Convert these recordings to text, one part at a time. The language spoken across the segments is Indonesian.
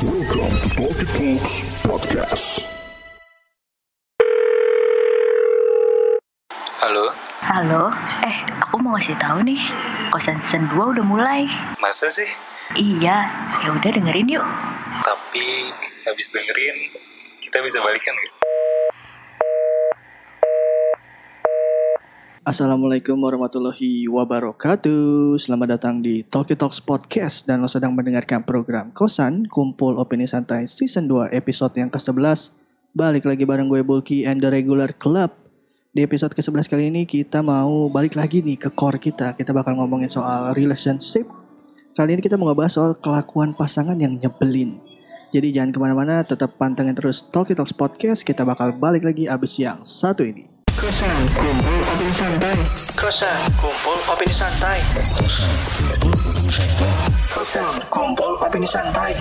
Welcome to Talkie Talks Podcast. Halo, Halo, eh aku mau ngasih tahu nih, kosan season 2 udah mulai. masa sih? Iya, ya udah dengerin yuk. Tapi habis dengerin, kita bisa balikan gitu. Assalamualaikum warahmatullahi wabarakatuh. Selamat datang di Talkie Talks Podcast. Dan lo sedang mendengarkan program Kosan Kumpul Opini Santai Season 2 episode yang ke-11 Balik lagi bareng gue Bulky and the Regular Club. Di episode ke-11 kali ini kita mau balik lagi nih ke core kita. Kita bakal ngomongin soal relationship. Kali ini kita mau ngebahas soal kelakuan pasangan yang nyebelin. Jadi jangan ke mana-mana, tetap pantengin terus Talkie Talks Podcast. Kita bakal balik lagi abis yang satu ini. Kosan Kumpul Opini Santai Kosan Kumpul Opini Santai Kosan Kumpul Opini Santai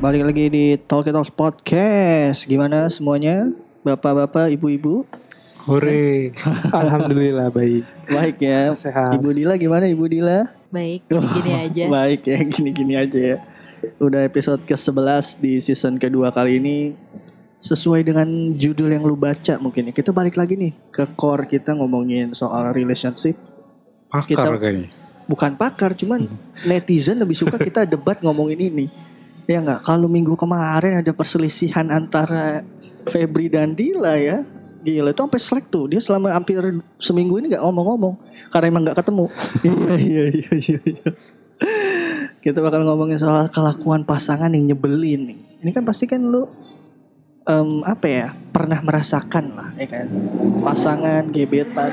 Balik lagi di Talk Talks Podcast Gimana semuanya? Bapak-bapak, ibu-ibu? Hore. Alhamdulillah baik. Baik ya Sehat. Ibu Dila gimana Ibu Dila? Baik, gini aja. Baik ya, gini-gini aja ya Udah episode ke-11 di season kedua kali ini Sesuai dengan judul yang lu baca mungkin ya. Kita balik lagi nih ke core kita ngomongin soal relationship. Pakar Kita- kayaknya. bukan pakar cuman netizen lebih suka kita debat ngomongin ini. Ya nggak? Kalau minggu kemarin ada perselisihan antara Febri dan Dila ya. Gila itu sampai selek tuh. Dia selama hampir seminggu ini nggak ngomong-ngomong. Karena emang nggak ketemu. Iya iya iya iya iya. kita bakal ngomongin soal kelakuan pasangan yang nyebelin nih. Ini kan pasti kan lu em, apa ya pernah merasakan lah ya kan pasangan gebetan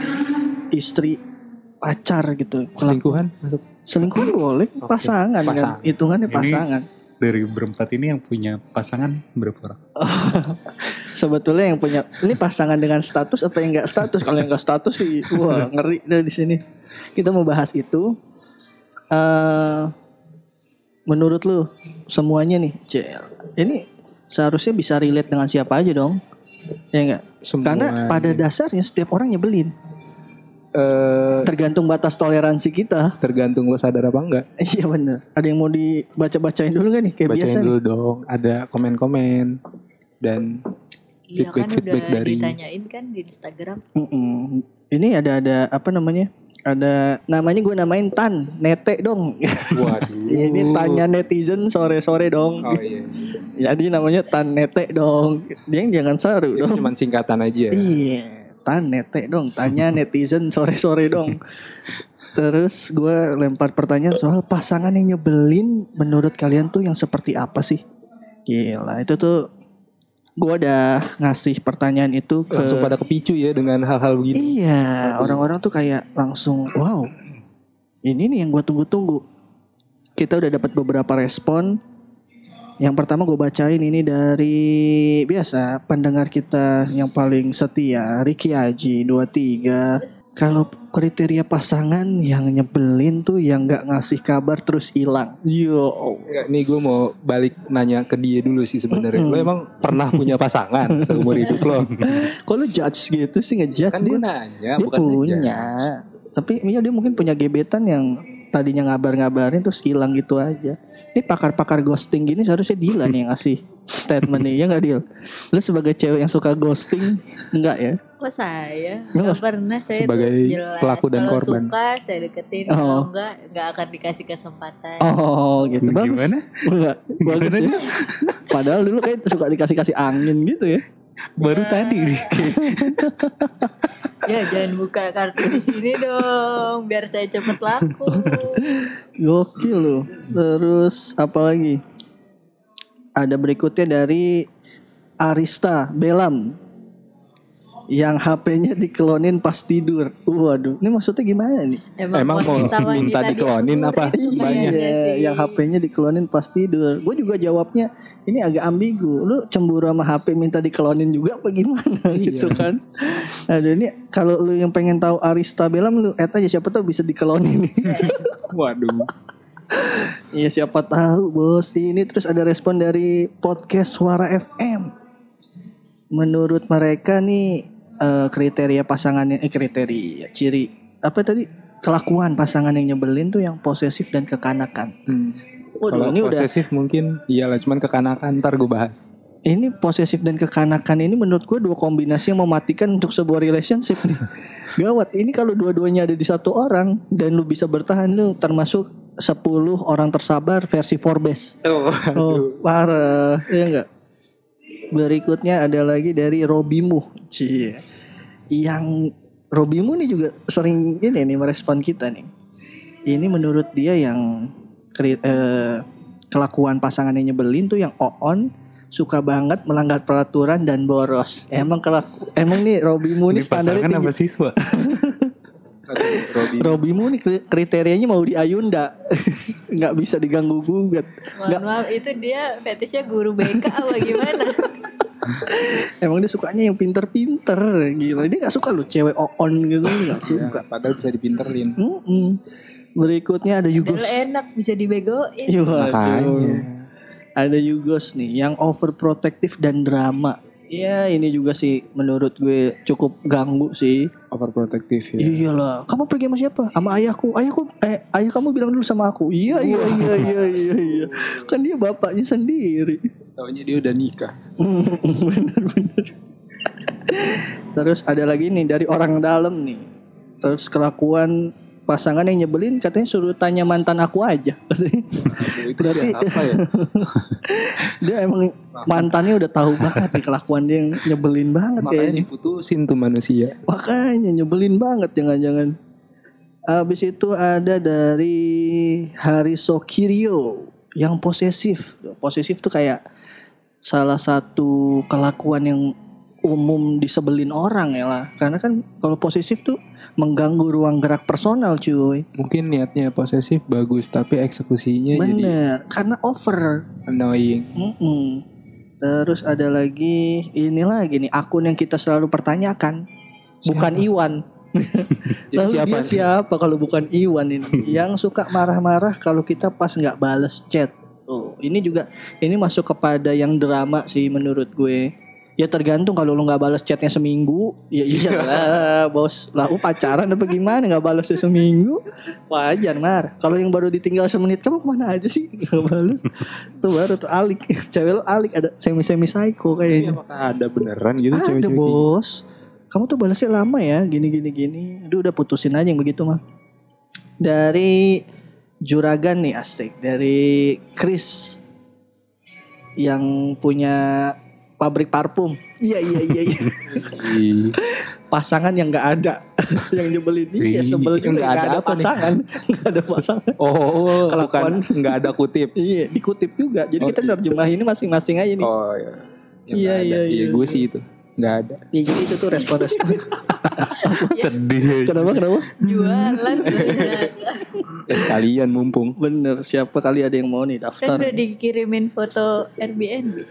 istri pacar gitu Selingkuhan masuk. selingkuhan boleh pasangan kan Pasangan. hitungannya Ini- pasangan Dari berempat ini yang punya pasangan berapa orang? sebetulnya yang punya ini pasangan dengan status atau yang enggak status kalau yang enggak status sih wah ngeri deh di sini kita mau bahas itu eh menurut lu semuanya nih Cel ini seharusnya bisa relate dengan siapa aja dong ya enggak karena Semuanya. pada dasarnya setiap orang nyebelin Eh tergantung batas toleransi kita tergantung lo sadar apa enggak. iya bener ada yang mau dibaca-bacain dulu gak nih kayak Bacain biasa nih? dulu dong. Ada komen-komen dan Iya kan Feedback-feedback udah dari- ditanyain kan di Instagram. Mm-mm. Ini ada ada apa namanya? Ada namanya gue namain Tan Nete dong. waduh. Ini tanya netizen sore-sore dong. Oh iya. Jadi namanya Tan Nete dong. Dia yang jangan saru Itu dong. cuma singkatan aja. Iya, Tan Nete dong. Tanya netizen sore-sore dong. Terus gue lempar pertanyaan soal pasangan yang nyebelin menurut kalian tuh yang seperti apa sih? Gila, itu tuh gue udah ngasih pertanyaan itu ke Langsung pada kepicu ya dengan hal-hal begini. Iya, orang-orang tuh kayak langsung wow. Ini nih yang gue tunggu-tunggu. Kita udah dapat beberapa respon. Yang pertama gue bacain ini dari biasa pendengar kita yang paling setia, Ricky Aji 23. Kalau kriteria pasangan yang nyebelin tuh yang nggak ngasih kabar terus hilang. Yo, Ya, nih gue mau balik nanya ke dia dulu sih sebenarnya. Lo emang pernah punya pasangan seumur hidup lo? kok lu judge gitu sih ngejudge Kan dia? nanya, dia bukan punya tapi ya dia mungkin punya gebetan yang tadinya ngabar-ngabarin terus hilang gitu aja ini pakar-pakar ghosting gini seharusnya Dila nih yang ngasih statement nih ya nggak Dil lu sebagai cewek yang suka ghosting enggak ya Kok saya? Lu Gak pernah saya Sebagai jelas. pelaku dan Kalau korban. suka saya deketin. Oh. Kalau enggak, enggak akan dikasih kesempatan. oh gitu bagus Gimana? enggak bagus ya. padahal dulu kayak suka dikasih-kasih angin gitu ya Baru tadi nih. Ya jangan buka kartu di sini dong. Biar saya cepet laku. Gokil loh. Terus apa lagi? Ada berikutnya dari Arista Belam. Yang HP-nya diklonin pas tidur. Waduh, ini maksudnya gimana nih? Emang mau wanita- wanita minta diklonin apa? kayaknya Iya, sih. yang HP-nya diklonin pas tidur. Gue juga jawabnya ini agak ambigu. Lu cemburu sama HP minta diklonin juga apa gimana gitu kan? Aduh ini kalau lu yang pengen tahu Arista Belam lu add aja siapa tahu bisa diklonin. Waduh. Iya siapa tahu bos. Ini terus ada respon dari podcast Suara FM. Menurut mereka nih eh, kriteria pasangannya eh kriteria ciri apa tadi kelakuan pasangan yang nyebelin tuh yang posesif dan kekanakan. Hmm. Waduh, Kalau ini udah posesif mungkin iyalah cuman kekanakan ntar gue bahas. ini posesif dan kekanakan ini menurut gue dua kombinasi yang mematikan untuk sebuah relationship. Gawat. Ini kalau dua-duanya ada di satu orang dan lu bisa bertahan lu termasuk 10 orang tersabar versi Forbes. Oh, Oh, parah. Iya enggak? Berikutnya ada lagi dari Robimu. Cie. Yang Robimu nih juga sering ini nih merespon kita nih. Ini menurut dia yang eh, kelakuan pasangannya nyebelin tuh yang on suka banget melanggar peraturan dan boros. Emang kelaku emang nih Robimu nih Ini standarnya apa tinggi. siswa? Robi. Robimu nih kri- kriterianya mau di Ayunda. Nggak bisa diganggu gugat. Mohon maaf itu dia fetishnya guru BK apa gimana? Emang dia sukanya yang pinter-pinter Gila Dia gak suka loh cewek on gitu Gak suka Ya, padahal bisa dipinterin. Mm-mm. Berikutnya ada Yugos Padahal enak bisa dibegoin. Iya. Makanya. Ada Yugos nih Yang overprotective dan drama Ya ini juga sih Menurut gue cukup ganggu sih Overprotective ya. Iyalah Kamu pergi sama siapa? Sama ayahku Ayahku eh, Ayah kamu bilang dulu sama aku Iya iya iya iya iya, iya. Kan dia bapaknya sendiri Taunya dia udah nikah. Bener-bener. Terus ada lagi nih dari orang dalam nih. Terus kelakuan pasangan yang nyebelin katanya suruh tanya mantan aku aja. Itu Berarti- siapa ya? dia emang mantannya udah tahu banget nih kelakuan dia yang nyebelin banget Makanya kayaknya. diputusin tuh manusia. Makanya nyebelin banget jangan-jangan. Habis itu ada dari Hariso Kirio yang posesif. Posesif tuh kayak salah satu kelakuan yang umum disebelin orang ya lah. Karena kan kalau posesif tuh mengganggu ruang gerak personal cuy. Mungkin niatnya posesif bagus tapi eksekusinya jadi Bener. Karena over. annoying. Mm-mm. Terus ada lagi ini lagi nih akun yang kita selalu pertanyakan. Bukan Iwan. Jadi Lalu siapa dia siapa kalau bukan Iwan ini yang suka marah-marah kalau kita pas nggak bales chat. Oh, ini juga ini masuk kepada yang drama sih menurut gue. Ya tergantung kalau lu nggak balas chatnya seminggu, ya iyalah bos. Lah lu pacaran apa gimana nggak balasnya seminggu? Wajar mar. Kalau yang baru ditinggal semenit kamu ke mana aja sih nggak balas? tuh baru tuh alik. Cewek lu alik ada semi semi psycho kayaknya. apakah ada beneran gitu Ada cewek-cewek gitu? bos. Kamu tuh balasnya lama ya, gini gini gini. Aduh udah putusin aja yang begitu mah. Dari Juragan nih asik, dari Chris yang punya pabrik parfum. Iya iya iya. iya. Pasangan yang nggak ada, yang nyebelin iya sebel juga Nggak nggak ada ada, pasangan, nggak ada pasangan. Oh, oh, Kelakuan. bukan nggak ada kutip. Iya dikutip juga. Jadi Oh, kita nerjemah ini masing-masing aja nih. Oh ya. Iya, Ya, nggak ada. iya, iya, gue iya. sih itu nggak ada. Ya, jadi itu tuh respon-respon. Sedih. kenapa kenapa? Jualan. Ya sekalian mumpung. Bener siapa kali ada yang mau nih Kan daftar? udah dikirimin foto Airbnb.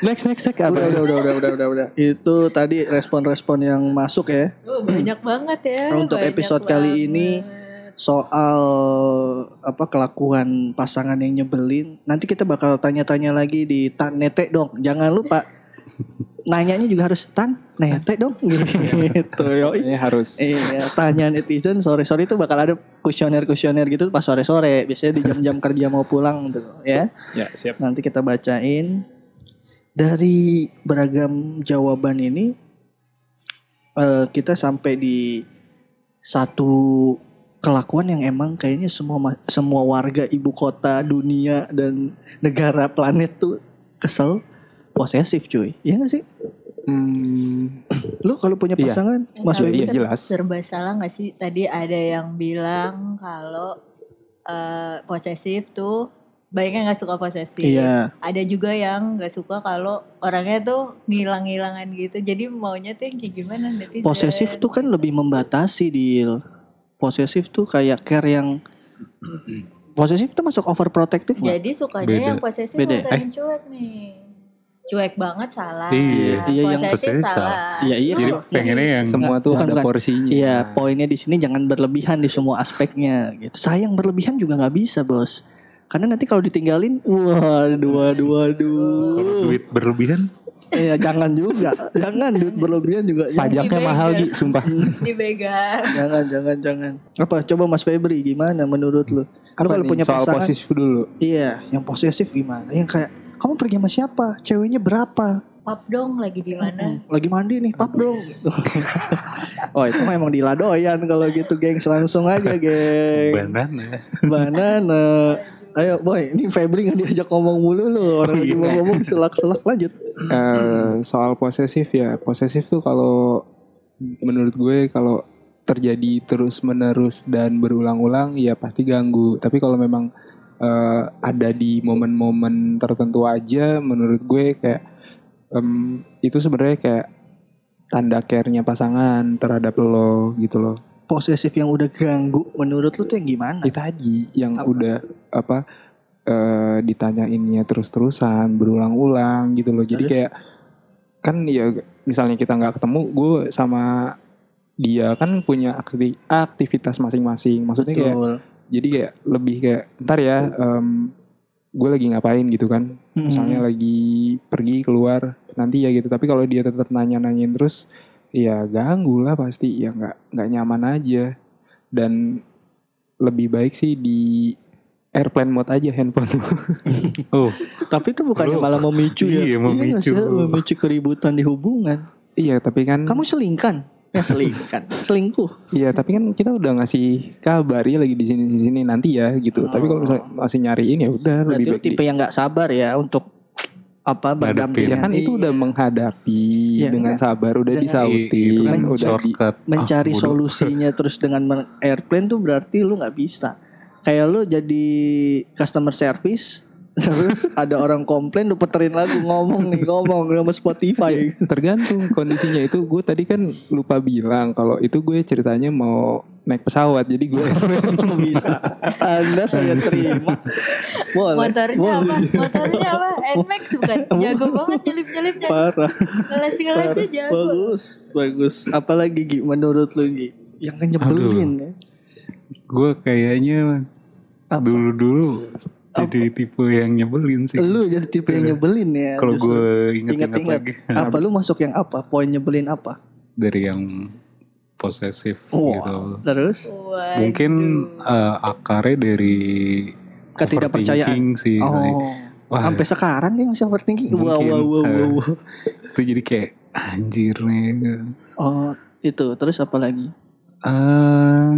Next next next Udah, apa? udah, udah, udah, udah, udah, udah. Itu tadi respon-respon yang masuk ya Oh banyak banget ya. Untuk banyak episode kali ini soal apa kelakuan pasangan yang nyebelin. Nanti kita bakal tanya-tanya lagi di Tan Nete dong. Jangan lupa nanyanya juga harus Tan Nete dong gitu. Yoi. Ini harus. Iya, tanya netizen sore-sore itu bakal ada kuesioner-kuesioner gitu pas sore-sore. Biasanya di jam-jam kerja mau pulang tuh, ya. Ya siap. Nanti kita bacain dari beragam jawaban ini eh, kita sampai di satu kelakuan yang emang kayaknya semua semua warga ibu kota dunia dan negara planet tuh kesel posesif cuy. Iya gak sih? Hmm, Lu kalau punya Iya. pasangan Mas Iya, Webi iya. jelas. Serba salah gak sih? Tadi ada yang bilang kalau eh, posesif tuh baiknya nggak suka posesif. Iya. Ada juga yang nggak suka kalau orangnya tuh ngilang-ngilangan gitu. Jadi maunya tuh yang kayak gimana netizen? Posesif tuh kan lebih membatasi deal. Posesif tuh kayak care yang posesif tuh masuk overprotective? Jadi sukanya Beda. yang posesif Beda. atau yang cuek nih? Cuek banget salah. Iya. Iya, yang posesif posesif salah. Iya iya. Jadi pengennya yang semua tuh bukan, ada bukan. porsinya. Iya, poinnya di sini jangan berlebihan di semua aspeknya gitu. Sayang berlebihan juga nggak bisa, Bos. Karena nanti kalau ditinggalin, waduh, waduh, waduh. Kalau duit berlebihan, Iya, jangan juga. jangan duit berlebihan juga. Jangan. Pajaknya mahal Gi, sumpah. Dipegang. Jangan, jangan, jangan. Apa? Coba Mas Febri gimana menurut lu? Kalau nih, punya soal pasangan, posesif dulu. iya, yang posesif gimana? Yang kayak kamu pergi sama siapa? Ceweknya berapa? Pap dong lagi di mana? Lagi mandi nih, pap dong. oh itu memang diladoyan kalau gitu, geng. Langsung aja, geng. banana. Banana. Ayo boy, ini Febri nggak diajak ngomong mulu lu. Orang lagi mau ngomong selak-selak lanjut. Eh, soal posesif ya, posesif tuh kalau menurut gue kalau terjadi terus menerus dan berulang-ulang ya pasti ganggu. Tapi kalau memang eh, ada di momen-momen tertentu aja, menurut gue kayak em, itu sebenarnya kayak tanda care-nya pasangan terhadap lo gitu loh. Posesif yang udah ganggu menurut lu tuh yang gimana? Itu tadi yang Apa? udah apa eh, ditanyainnya terus-terusan berulang-ulang gitu loh. Jadi kayak kan ya misalnya kita nggak ketemu, gue sama dia kan punya akti- aktivitas masing-masing. Maksudnya kayak Betul. Jadi kayak lebih kayak ntar ya em, gue lagi ngapain gitu kan. Hmm. Misalnya lagi pergi keluar nanti ya gitu. Tapi kalau dia tetap nanya-nanyain terus ya ganggu lah pasti ya nggak nggak nyaman aja dan lebih baik sih di airplane mode aja handphone lu. Oh, Tapi itu bukannya malah memicu ya? Iya, memicu. memicu keributan di hubungan. iya tapi kan Kamu selingkan? Ya selingkan. Selingkuh. iya tapi kan kita udah ngasih kabar ya lagi di sini di sini nanti ya gitu. Tapi kalau misalnya masih nyariin ya udah Berarti lebih baik. di- tipe yang nggak sabar ya untuk apa berdampingan. ya kan itu udah menghadapi Iya, dengan enggak. sabar udah Dengan- disauti itu kan udah di, shortcut. mencari Ah, solusinya terus dengan airplane tuh berarti lu nggak bisa. Kayak lu jadi customer service terus ada orang komplain lu puterin lagu ngomong nih ngomong sama Spotify. tergantung kondisinya itu gue tadi kan lupa bilang kalau itu gue ceritanya mau naik pesawat jadi gue bisa. Anda saya terima. Boleh. Motornya boleh. apa? Motornya apa? Nmax bukan? Jago banget nyelip-nyelipnya. Parah. Ngeles-ngelesnya jago. Bagus, bagus. Apalagi Gi menurut lu Gi? Yang nyebelin ya. Gue kayaknya dulu-dulu jadi tipe yang nyebelin sih. Lu jadi tipe yang nyebelin ya. Kalau gue inget-inget ingat-ingat lagi apa lu masuk yang apa? Poin nyebelin apa? dari yang posesif Wah, gitu. Terus Waduh. Mungkin eh, akarnya dari Ketidakpercayaan. sih. oh. Wah, Sampai sekarang dia masih overthinking. Wow, Mungkin, wow, wow, wow, eh. wow. itu jadi kayak anjir nih. Oh, itu. Terus apa lagi? Eh,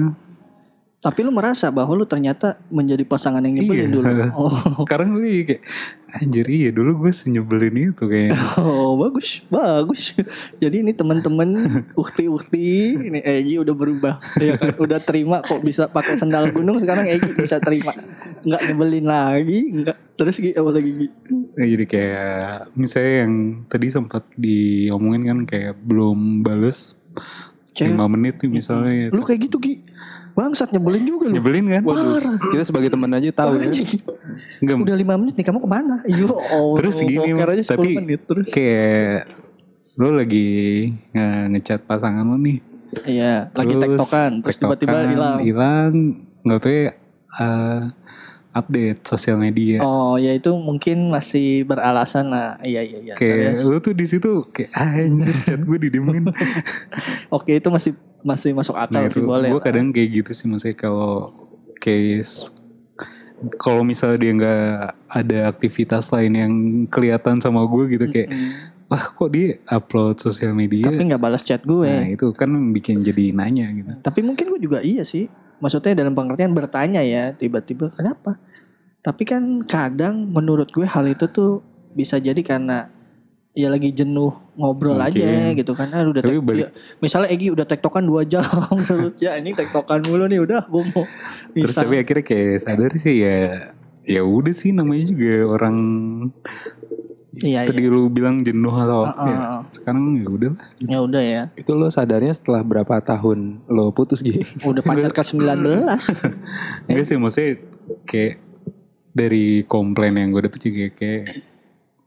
Tapi lu merasa bahwa lu ternyata menjadi pasangan yang nyebelin Iya. dulu. Oh. sekarang gue kayak anjir iya dulu gue senyebelin itu kayak Oh bagus, bagus. Jadi ini teman-teman ukti-ukti, ini Egi udah berubah, ya kan? Udah terima kok bisa pakai sendal gunung sekarang Egi bisa terima, nggak nyebelin lagi, nggak. Terus Gi, apa lagi Gi? Ya, jadi kayak misalnya yang tadi sempat diomongin kan kayak belum bales Cewek. 5 menit nih misalnya Lu kayak gitu Gi, bangsat nyebelin juga lu. nyebelin kan Parah. kita sebagai teman aja tahu ya. Enggak, Udah lima menit nih kamu ke mana? Yo, oh, terus gini aja 10 tapi menit terus. kayak lo lagi nge- ngechat pasangan lo nih Iya, lagi tektokan, terus tiba-tiba hilang. hilang nggak tahu ya eh, update sosial media Oh, ya itu mungkin masih beralasan lah. Iya, iya, iya. kayak Terus, lo tuh di situ kayak "Ah, anjir chat gue didiemin Oke, itu masih masih masuk akal nah sih boleh. gue kadang kayak gitu sih maksudnya kalau kayak s- kalau misalnya dia nggak ada aktivitas lain yang kelihatan sama gue gitu kayak wah kok dia upload sosial media Tapi nggak balas chat gue. nah itu kan bikin jadi nanya gitu Tapi mungkin gue juga iya sih. Maksudnya dalam pengertian bertanya ya, tiba-tiba kenapa? Tapi kan kadang menurut gue hal itu tuh bisa jadi karena ya lagi jenuh ngobrol Mungkin. aja gitu kan. Ah, udah Tapi tek- balik- ya, misalnya Egi udah tektokan 2 jam terus ya ini tektokan mulu nih udah gue mau terus bisa. tapi akhirnya kayak sadar sih ya ya udah sih namanya juga orang Iya, tadi iya. lu bilang jenuh atau Ah, ya, ah, ah. sekarang ya udah lah Ya udah ya. itu lo sadarnya setelah berapa tahun lo putus gitu Udah pacar ke 19. enggak sih maksudnya kayak dari komplain yang gue dapet juga kayak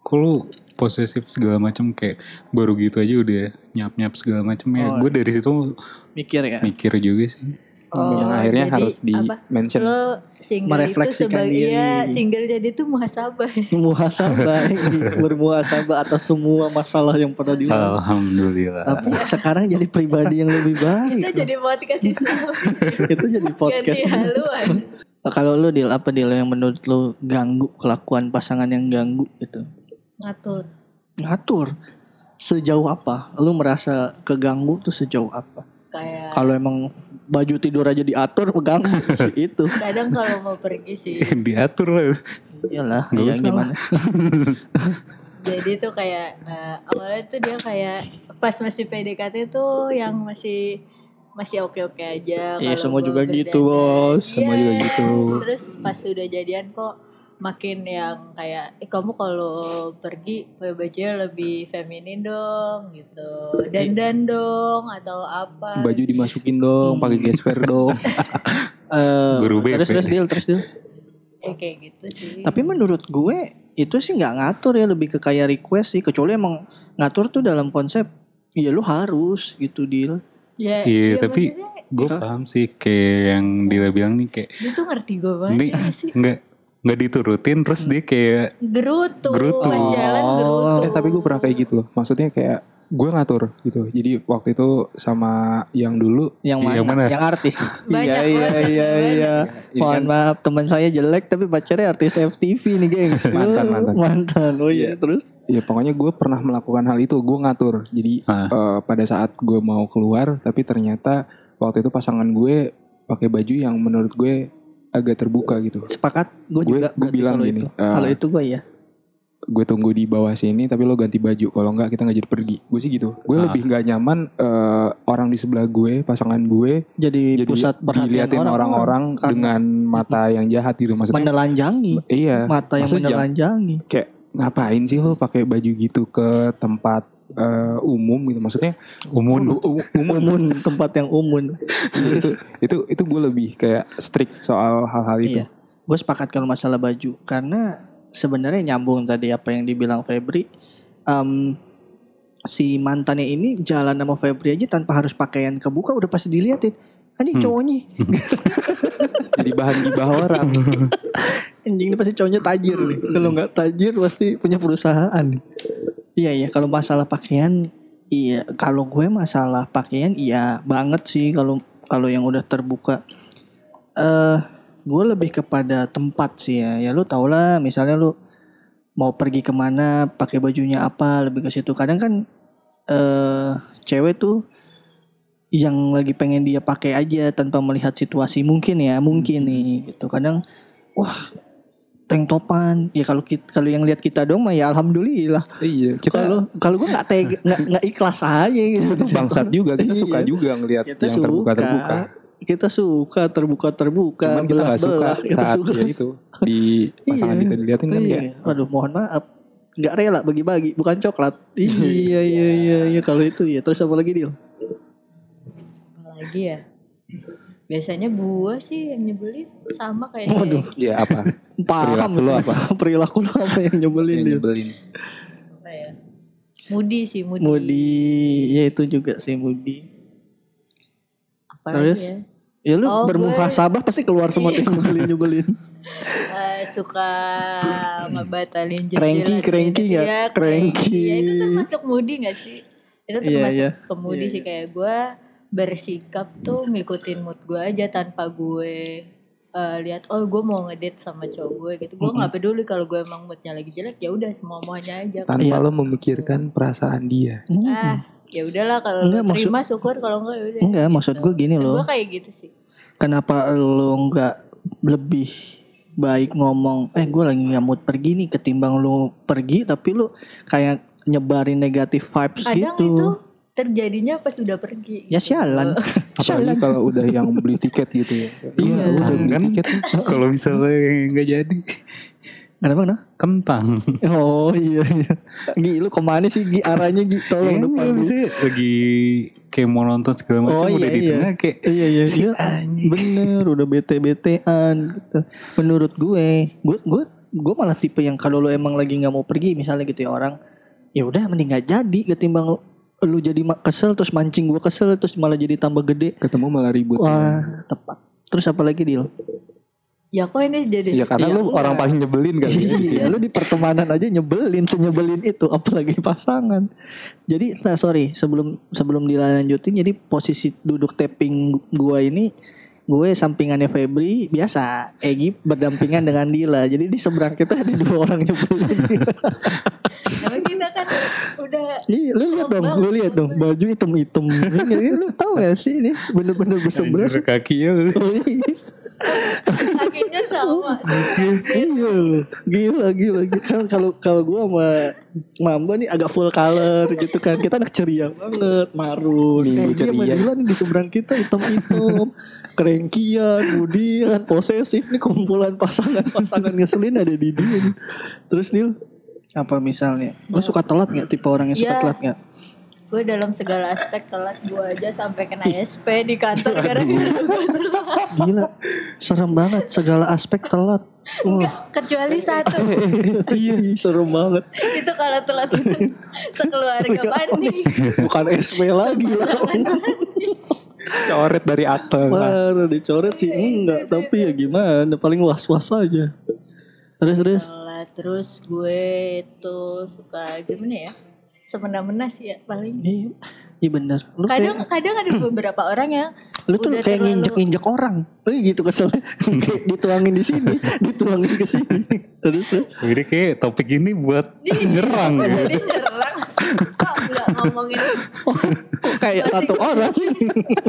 kok lu posesif segala macam kayak baru gitu aja udah nyap nyap segala macam ya Oh, gue dari situ Mikir ya. mikir juga sih yang akhirnya jadi harus di apa? mention. Lo single itu Merefleksikan sebagai diri. iya, single jadi itu muhasabah. muhasabah bermuhasabah atas semua masalah yang pernah dilalui. Alhamdulillah. Tapi sekarang jadi pribadi yang lebih Kita baik. jadi podcast itu itu jadi podcast. ganti haluan. Kalau lu deal apa deal yang menurut lu ganggu kelakuan pasangan yang ganggu gitu? Ngatur. Ngatur sejauh apa? Lu merasa keganggu tuh sejauh apa? Kayak Kalau emang baju tidur aja diatur sih itu. kadang kalau mau pergi sih. Diatur lah. Iyalah, Nggak ya gimana? Jadi tuh kayak eh, awalnya tuh dia kayak pas masih PDKT tuh yang masih masih oke-oke aja. Iya, Kalau semua juga gitu. Bos. Semua juga Iya. gitu. Terus pas udah jadian kok makin yang kayak eh kamu kalau pergi pakai bajunya lebih feminin dong gitu. Dandan dong atau apa. Baju dimasukin dong, pakai gesper dong. Eh, Guru BP. terus terus deal terus deal. Eh kayak gitu sih. Tapi menurut gue itu sih nggak ngatur ya lebih ke kayak request sih kecuali emang ngatur tuh dalam konsep ya lu harus gitu deal. ya, Iya, iya, tapi maksudnya gue paham sih kayak yang Dila bilang nih kayak dia tuh ngerti gue banget ya sih. nggak nggak diturutin terus dia kayak Gerutu, Gerutu. pas jalan Oh. gerutu. eh tapi gue pernah kayak gitu loh. Maksudnya kayak gue ngatur gitu. Jadi waktu itu sama yang dulu Yang mana? Yang mana? Yang artis. Banyak, iya iya iya iya. Ini Mohon kan- maaf teman saya jelek tapi pacarnya artis FTV nih gengs. Mantan, mantan. mantan. Oh iya terus. ya pokoknya gue pernah melakukan hal itu. Gue ngatur. Jadi Ah. eh, pada saat gue mau keluar, tapi ternyata waktu itu pasangan gue pakai baju yang menurut gue agak terbuka gitu. Sepakat. Gue juga. gue bilang kalau gini, itu. eh, kalau itu gue ya. gue tunggu di bawah sini tapi lo ganti baju kalau enggak kita nggak jadi pergi gue sih gitu gue Ah. lebih nggak nyaman eh, orang di sebelah gue pasangan gue Jadi, jadi pusat perhatian orang-orang Karena dengan mata yang jahat gitu maksudnya menelanjangi. iya Mata yang maksudnya menelanjangi. kayak ngapain sih lo pakai baju gitu ke tempat eh, umum gitu maksudnya umun u- u- umum Umun tempat yang umun. itu itu itu gue lebih kayak strict soal hal-hal itu Iya. Gue sepakat kalau masalah baju karena sebenarnya nyambung tadi apa yang dibilang Febri. Em, si mantannya ini jalan sama Febri aja tanpa harus pakaian kebuka udah pasti diliatin. Anjing cowoknya. jadi bahan gibah orang Anjing ini pasti cowoknya tajir nih. Kalau nggak tajir pasti punya perusahaan. Iya iya. Kalau masalah pakaian iya. Kalau gue masalah pakaian iya banget sih kalau kalau yang udah terbuka. Eh gue lebih kepada tempat sih ya. Ya lu tau lah misalnya lu mau pergi ke mana pakai bajunya apa lebih ke situ. Kadang kan eh cewek tuh yang lagi pengen dia pakai aja tanpa melihat situasi. Mungkin ya mungkin nih gitu. Kadang wah tank topan. Ya kalau kita kalau yang lihat kita dong mah ya alhamdulillah. Iya kita kalau kalau gue nggak tega nggak ikhlas aja gitu. Bangsat juga kita suka Iya. juga ngelihat yang terbuka terbuka kita suka terbuka terbuka cuman kita nggak suka kita saat suka. ya itu di pasangan Iya. kita diliatin kan iya. kayak Waduh mohon maaf. Nggak rela bagi-bagi bukan coklat. Iya. Iya iya iya kalau itu ya. Terus apa lagi deal Apalagi ya. Biasanya buah sih yang nyebelin sama kayak Waduh. Iya apa? paham Perilaku lu apa? perilaku lu apa yang nyebelin Yang nyebelin. apa ya. Moody sih, Moody. Mudi ya itu juga sih Mudi Apalagi Terus? ya. ya lu Oh, bermuhasabah pasti keluar semua tuh nyebelin nyebelin Eh, suka ngebatalin janji Cranky, cranky nggak? Iya, Cranky. Ya itu termasuk moody gak sih? Itu Iya, termasuk iya. ke moody sih kayak gue bersikap tuh ngikutin mood gue aja tanpa gue eh, lihat oh gue mau ngedate sama cowok gue gitu. Gue nggak peduli kalau gue emang moodnya lagi jelek ya udah semua maunya aja. Tanpa Iya. lo memikirkan perasaan dia. ah ya udahlah kalau Enggak, maksud- terima syukur. Kalau enggak ya udah. Enggak maksud gue gini gue loh. kayak gitu sih. Kenapa lu nggak lebih baik ngomong eh gue lagi nggak mood pergi nih ketimbang lu pergi tapi lu kayak nyebarin negatif vibes kadang gitu? itu terjadinya pas udah pergi ya gitu. sialan Apalagi kalau udah yang beli tiket gitu ya. Iya, udah beli kan tiket. kalau misalnya nggak jadi kenapa kenapa kentang oh iya iya Gi lu ke mana sih Gi arahnya Gi tolong Iya, depan bisa lagi kayak mau nonton segala macam Oh, udah iya, di iya. tengah kayak Iya iya si iya. anjing. Bener udah bete betean gitu. Menurut gue, gue gue gue malah tipe yang kalau lo emang lagi nggak mau pergi misalnya gitu ya orang, ya udah mending nggak jadi ketimbang lu jadi kesel terus mancing gue kesel terus malah jadi tambah gede. Ketemu malah ribut. Wah, tepat. Terus apa lagi deal? Ya kok ini jadi Ya karena lu orang paling nyebelin ya sini. Iya, lu di pertemanan aja nyebelin, senyebelin itu, apalagi pasangan. Jadi, nah sorry, sebelum sebelum dilanjutin, jadi posisi duduk tapping gua ini, gue sampingannya Febri biasa, Egi berdampingan dengan Dila. Jadi di seberang kita ada dua orang nyebelin. Tapi kita kan udah Iya, lu lihat dong, lu lihat dong, baju hitam-hitam. Ini, lu tahu gak sih ini bener-bener berseberangan. Anjir, kakinya lu. kakinya sama. iya gila gila gila. kan kalau kalau gue sama Mamba nih agak full color gitu kan kita anak ceria banget dia sama ceria. Nih di seberang kita hitam hitam kerengkian kemudian posesif nih kumpulan pasangan pasangan ngeselin ada di dia terus Dil apa misalnya lo suka telat nggak tipe orang yang suka Iya. telat nggak Gue dalam segala aspek telat gue aja sampai kena SP di kantor telat. gila serem banget segala aspek telat wah Kecuali satu. iya serem banget itu kalau telat itu sekeluarga panik. bukan SP lagi lah Coret dari akte. Parah dicoret sih enggak Tapi ya gimana Paling was-was aja Terus terus Telat terus gue itu suka gimana ya? Semena-mena sih ya paling. Iya Iya bener Lu Kadang kayak kadang ada beberapa orang yang Lu tuh udah kayak terlalu- nginjek-nginjek orang Lu gitu kesel Kayak dituangin di sini Dituangin ke sini Terus Jadi kayak topik ini buat nyerang ya. Jadi nyerang. Ah, Nggak ngomongin Kok kayak satu orang sih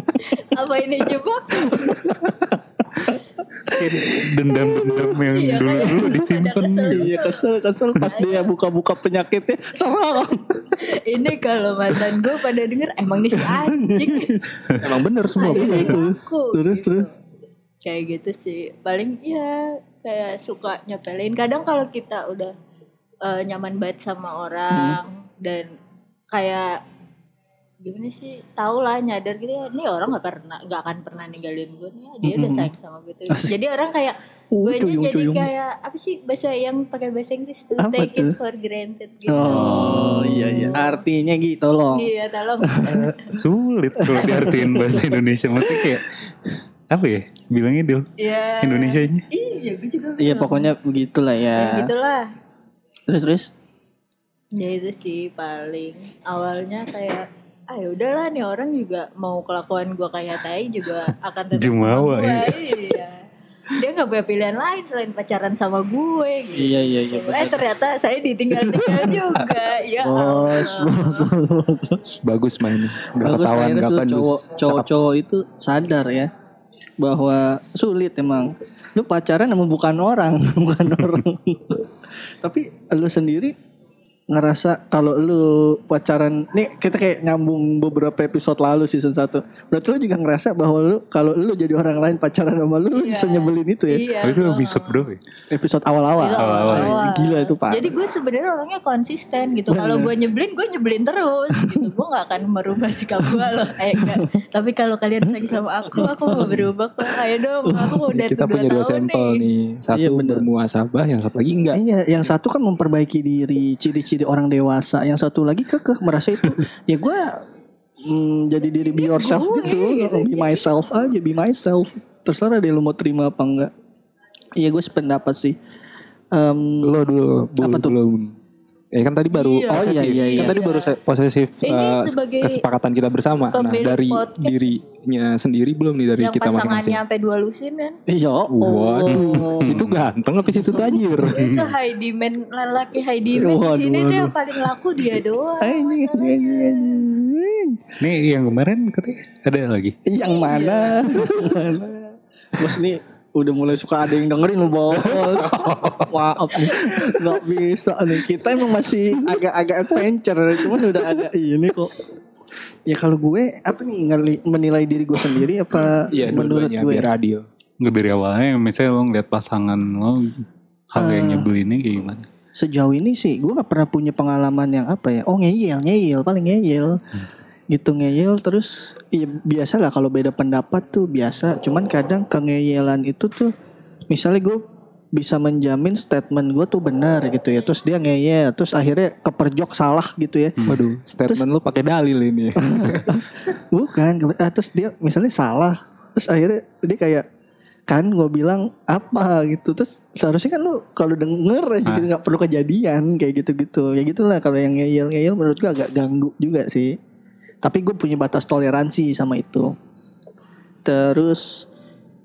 apa ini jebak? Dendam-dendam yang Iya, dulu-dulu kayak disimpan. ada kesel. Iya kesel kesel Pas dia buka-buka penyakitnya Serang Ini kalau mantan gue pada denger emang nih si anjing. Emang bener semua. Akhirnya itu. ngaku, Terus gitu. terus Kayak gitu sih. Paling ya kayak suka nyepelin. Kadang kalau kita udah eh, nyaman banget sama orang dan kayak gimana sih tahu lah nyadar gitu ya ini orang nggak pernah nggak akan pernah ninggalin gue nih ya. dia udah sayang sama gue tuh jadi orang kayak Uh, gue jadi cuyung-cuyung. kayak apa sih bahasa yang pakai bahasa Inggris tuh Apa take tuh? it for granted gitu Oh iya iya Artinya gitu loh iya tolong Sulit kalau diartiin bahasa Indonesia. Maksudnya kayak apa ya? Bilangnya Dil. Iya. Indonesianya. Iya, gue juga Iya pokoknya begitulah Ya, ya gitulah. Terus terus Ya itu sih paling awalnya kayak ah ya udahlah nih orang juga mau kelakuan gua kayak tai juga akan tetap Jumawa, sama gue. ya. Iya. Dia nggak punya pilihan lain selain pacaran sama gue gitu. Iya iya iya Eh ternyata saya ditinggal-tinggal juga. Ya. Bos, bos, bos, bos. Bagus mainnya. Gak Bagus ketahuan, akhirnya gak tuh kandus. cowok, cowok-cowok itu sadar ya bahwa sulit emang. Lu pacaran sama bukan orang, bukan orang. Tapi lu sendiri ngerasa kalau lu pacaran nih kita kayak nyambung beberapa episode lalu season 1 berarti lu juga ngerasa bahwa lu kalau lu jadi orang lain pacaran sama lu lu bisa nyebelin itu ya Iya. Oh, itu episode berapa ya? episode awal-awal gila itu pak Jadi gue sebenarnya orangnya konsisten gitu. Kalau gue nyebelin, gue nyebelin terus gitu. Gue gak akan merubah sikap gue loh. Eh, enggak. Tapi kalau kalian sayang sama aku, aku mau berubah kok. Ayo dong, aku mau udah Kita punya dua sampel nih. Satu Iya, bener. bermuasabah, yang satu lagi enggak. Iya, yang satu kan memperbaiki diri, ciri-ciri orang dewasa. Yang satu lagi kekeh merasa itu ya gue mm, jadi diri be yourself gitu, be myself aja, be myself. Terserah deh lu mau terima apa enggak. Iya gue sependapat sih. Em, Lo dulu belum, Apa tuh? belum. Ya kan tadi baru Iya. Oh, iya, posesif. iya, iya. Kan tadi baru se- posesif Ini sebagai kesepakatan kita bersama. Nah, dari podcast. dirinya sendiri belum nih dari Yang kita masing-masing. pasangannya sampai dua lusin kan. iya, oh. Waduh, situ ganteng tapi situ tajir. Itu high demand lelaki high demand di Waduh, sini tuh yang paling laku dia doang. Nih yang kemarin katanya ada lagi. Yang mana? Mana? Bos nih udah mulai suka ada yang dengerin lu bos. Maaf nih, nggak bisa nih. Kita emang masih agak-agak adventure, cuman udah agak ini kok. Ya kalau gue apa nih ngali- menilai diri gue sendiri apa Iya, menurut gue? biar adil. Nggak dari awalnya misalnya lo ngeliat pasangan lo hal yang nyebelinnya kayak gimana? Sejauh ini sih gue nggak pernah punya pengalaman yang apa ya? Oh ngeyel, ngeyel, paling ngeyel. Gitu ngeyel terus ya biasa lah kalau beda pendapat tuh biasa. Cuman kadang kengeyelan itu tuh misalnya gue bisa menjamin statement gue tuh benar gitu ya. Terus dia ngeyel, terus akhirnya keperjok salah gitu ya. Waduh, statement lu pakai dalil ini. Bukan, ah, terus dia misalnya salah, terus akhirnya dia kayak kan gue bilang apa gitu terus seharusnya kan lu kalau denger aja gitu nggak perlu kejadian kayak gitu-gitu ya gitulah kalau yang ngeyel ngeyel menurut gue agak ganggu juga sih tapi gue punya batas toleransi sama itu. Terus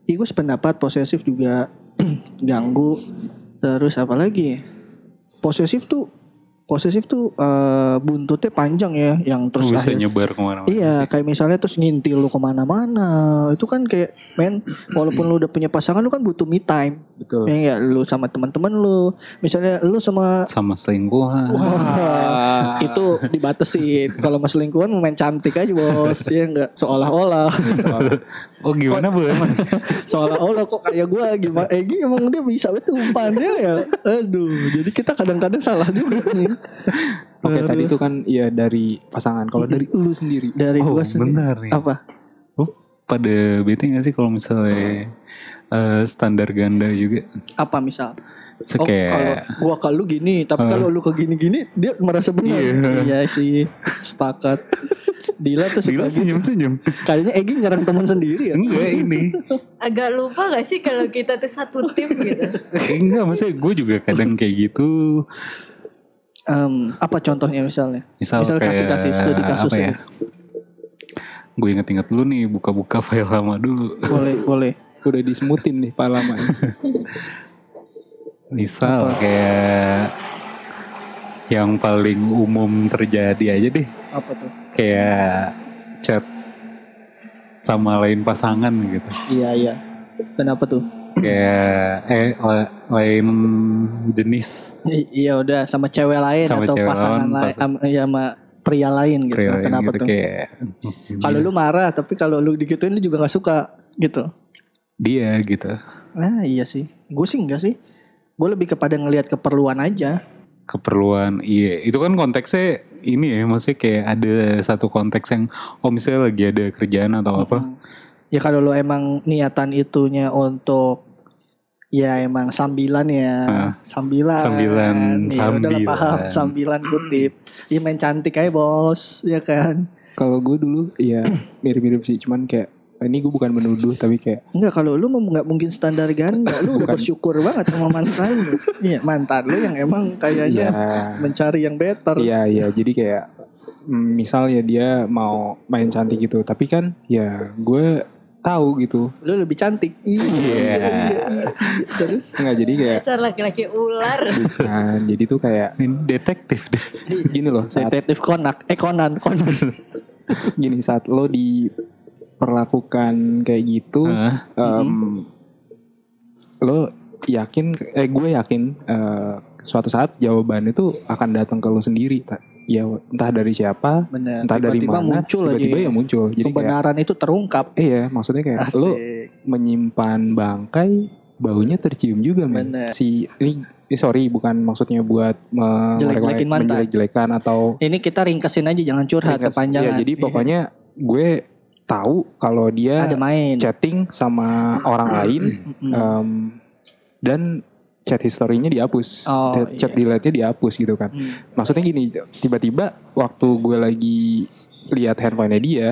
ya gue sependapat posesif juga ganggu. Terus apa lagi? Posesif tuh posesif tuh eh, buntutnya panjang ya yang terus bisa akhir- nyebar ke mana-mana. Iya, kayak misalnya terus ngintil lu ke mana-mana. Itu kan kayak, men, walaupun lu udah punya pasangan, lu kan butuh me time. Betul. Ya nggak? lu sama teman-teman lu. Misalnya lu sama Sama selingkuhan. Wah, itu dibatasin. Kalau mas selingkuhan main cantik aja bos, ya enggak seolah-olah, Oh gimana bu seolah-olah kok kayak gue gimana? Eh emang dia bisa betul umpannya ya. Aduh, jadi kita kadang-kadang salah juga nih. Oke, tadi itu kan ya dari pasangan. Kalau dari lu sendiri, Dari Oh gua sendiri. benar nih. Apa? Oh, pada bete gak sih kalau misalnya eh, standar ganda juga? Apa misal? So, Oh, kalau gua kalau gini, tapi kalau lu ke gini-gini dia merasa benar. Iya sih, sepakat. Dila tuh suka gitu. senyum-senyum. Kayaknya Egi nyerang teman sendiri ya. Enggak ini. Agak lupa gak sih kalau kita tuh satu tim gitu. Enggak maksudnya gue juga kadang kayak gitu. Em, apa contohnya misalnya? Misal, kayak kasih-kasih studi kasus apa ya? Gue inget-inget dulu nih buka-buka file lama dulu. Boleh, boleh. udah disemutin nih palaman. Misal kayak yang paling umum terjadi aja deh. Apa tuh? Kayak chat sama lain pasangan gitu. Iya, iya. Kenapa tuh? Kayak eh la- lain jenis I- iya udah sama cewek lain Sama atau cewek pasangan lain, pas- am- iya sama pria lain gitu. pria lain Kenapa gitu tuh? kayak Kalau lu marah, tapi kalau lu digituin lu juga nggak suka gitu. dia gitu. Nah iya sih. Gue sih enggak sih. Gue lebih kepada ngelihat keperluan aja. keperluan iya itu kan konteksnya ini ya maksudnya kayak ada satu konteks yang oh misalnya lagi ada kerjaan atau apa Ya kalau lu emang niatan itunya untuk ya emang sambilan ya, Ah. sambilan. Sambilan, Ya sambilan. paham, sambilan kutip. Ya main cantik aja bos, ya kan. Kalau gue dulu ya mirip-mirip sih, cuman kayak ini gue bukan menuduh tapi kayak Enggak kalau lu mau nggak mungkin standar ganda, lu udah bersyukur banget sama mantan lu. Iya mantan lu yang emang kayaknya ya mencari yang better. Iya iya jadi kayak mm, misal ya dia mau main cantik gitu tapi kan ya gue tahu gitu Lu lebih cantik. Iya. Terus nggak jadi kayak Dasar laki-laki ular. kan jadi tuh kayak ini detektif deh gini loh saat detektif Konak, eh Conan, Conan. gini saat lo diperlakukan kayak gitu Hah? em, lo yakin eh gue yakin eh, suatu saat jawabannya tuh akan datang ke lo sendiri tak ya entah dari siapa Bener. entah dari Tiba-tiba mana muncul tiba-tiba ya. muncul jadi kayak Kebenaran itu terungkap. iya maksudnya kayak lo Asik. menyimpan bangkai baunya tercium juga men Bener. si ini, ini sorry bukan maksudnya buat menjelek-jelekan atau Ini kita ringkesin aja jangan curhat Ringkas. kepanjangan. Ya, jadi pokoknya gue tahu kalau dia ada main. chatting sama orang lain em, dan chat historinya dihapus, Oh, chat, chat iya. delete-nya dihapus gitu kan. Hmm. Maksudnya gini, tiba-tiba waktu gue lagi lihat handphonenya dia,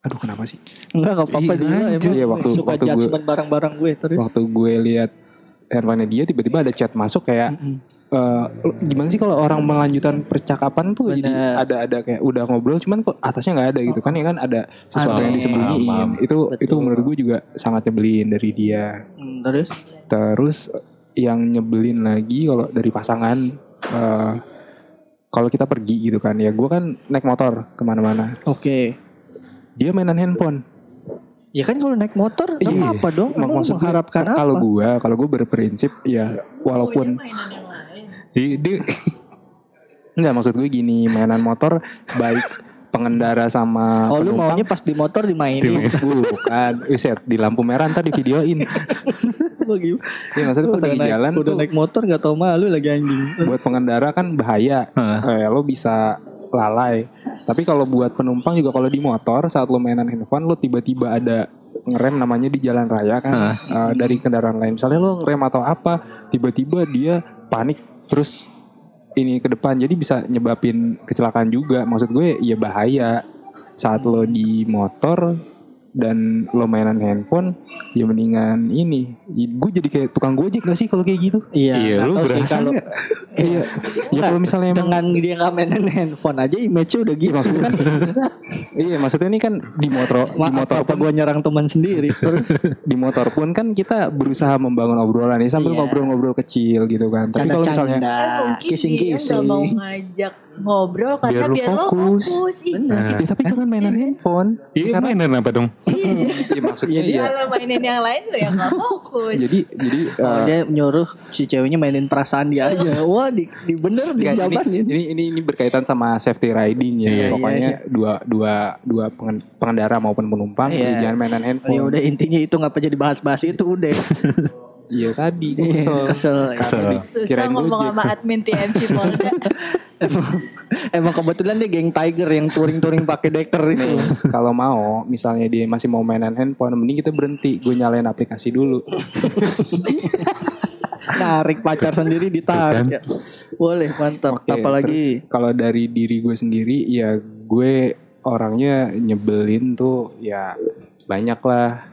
aduh kenapa sih? Enggak enggak apa-apa Ih, dia emang Iya, waktu- suka waktu gue- barang-barang gue terus. Waktu gue lihat handphonenya dia, tiba-tiba ada chat masuk kayak. eh, gimana sih kalau orang melanjutkan percakapan tuh jadi Bener. ada ada kayak udah ngobrol cuman kok atasnya nggak ada gitu kan ya kan ada sesuatu Ada. yang disembunyiin Paham, itu itu Betul. menurut gue juga sangat nyebelin dari dia Hmm, terus terus yang nyebelin lagi kalau dari pasangan eh, kalau kita pergi gitu kan ya gue kan naik motor ke mana-mana oke. dia mainan handphone Ya kan kalau naik motor Iya. apa dong. Mak- Emang maksud gue, mengharapkan apa? kalau gue kalau gue berprinsip ya walaupun mainan yang lain. Iya, dia Enggak maksud gue gini mainan motor baik pengendara sama Oh lu penumpang. maunya pas di motor dimainin. bukan. Wiset di lampu merah ntar di videoin Lu ya maksudnya pas lagi naik- jalan udah tuh. naik motor gak tau malu lagi anjing. buat pengendara kan bahaya. Eh, lo bisa lalai. Tapi kalau buat penumpang juga kalau di motor saat lo mainan handphone lo tiba-tiba ada ngerem namanya di jalan raya kan. Eh, dari kendaraan lain. Misalnya lo ngerem atau apa, tiba-tiba dia panik. Terus ini ke depan jadi bisa nyebabin kecelakaan juga. Maksud gue ya bahaya saat lo di motor dan lo mainan handphone ya mendingan ini gue jadi kayak tukang gojek gak sih kalau kayak gitu Iya, Iya, lu berasa kalau iya ya kalau misalnya emang dengan dia nggak mainin handphone aja image-nya udah gitu. maksudnya kan iya maksudnya ini kan di motor di Maaf motor apa pun gue nyerang teman sendiri. Terus di motor pun kan kita berusaha membangun obrolan nih sambil Iya. ngobrol-ngobrol kecil gitu kan tapi kalau misalnya Eh, kissing-kissing. gak mau ngajak ngobrol karena Biar biar, lu lo fokus. fokus. Ih, ya, tapi jangan mainan handphone Iya mainan apa dong? Ya, maksudnya Jadi ya Kalau mainin yang lain lo yang gak fokus. jadi jadi eh, dia nyuruh si ceweknya mainin perasaan dia aja. Wah, di, di bener Enggak, ini, dijabanin. ini ini ini berkaitan sama safety riding ya. Iya, Pokoknya iya, dua dua dua pengen- pengendara maupun penumpang Iya. ya jangan mainan handphone. ya udah intinya itu ngapa jadi bahas-bahas itu udah. Iya tadi gue Iya, kesel. kesel. Kesel. Susah Kirain ngomong sama admin TMC Polda. Emang, emang kebetulan dia geng Tiger yang touring-touring pakai deker itu. Kalau mau misalnya dia masih mau mainan handphone mending kita berhenti. Gue nyalain aplikasi dulu. Narik pacar sendiri ditarik ya. Boleh, mantap. Oke, Apalagi kalau dari diri gue sendiri ya gue orangnya nyebelin tuh ya banyak lah.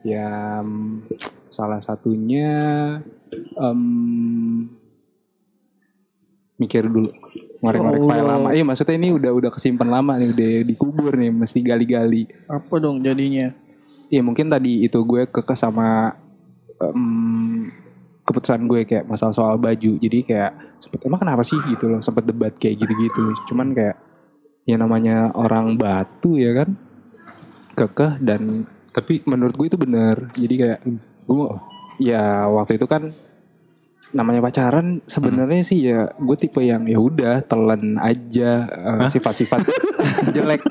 Ya salah satunya em, mikir dulu ngorek-ngorek file lama. Iya maksudnya ini udah udah kesimpan lama nih udah dikubur nih mesti gali-gali. apa dong jadinya? Iya mungkin tadi itu gue kekeh sama em, keputusan gue kayak masalah soal baju. Jadi kayak sempet emang kenapa sih gitu loh sempet debat kayak gitu-gitu. Cuman kayak ya namanya orang batu ya kan kekeh dan tapi menurut gue itu bener. Jadi kayak gue ya waktu itu kan namanya pacaran sebenarnya sih ya gue tipe yang ya udah telan aja eh, sifat-sifat jelek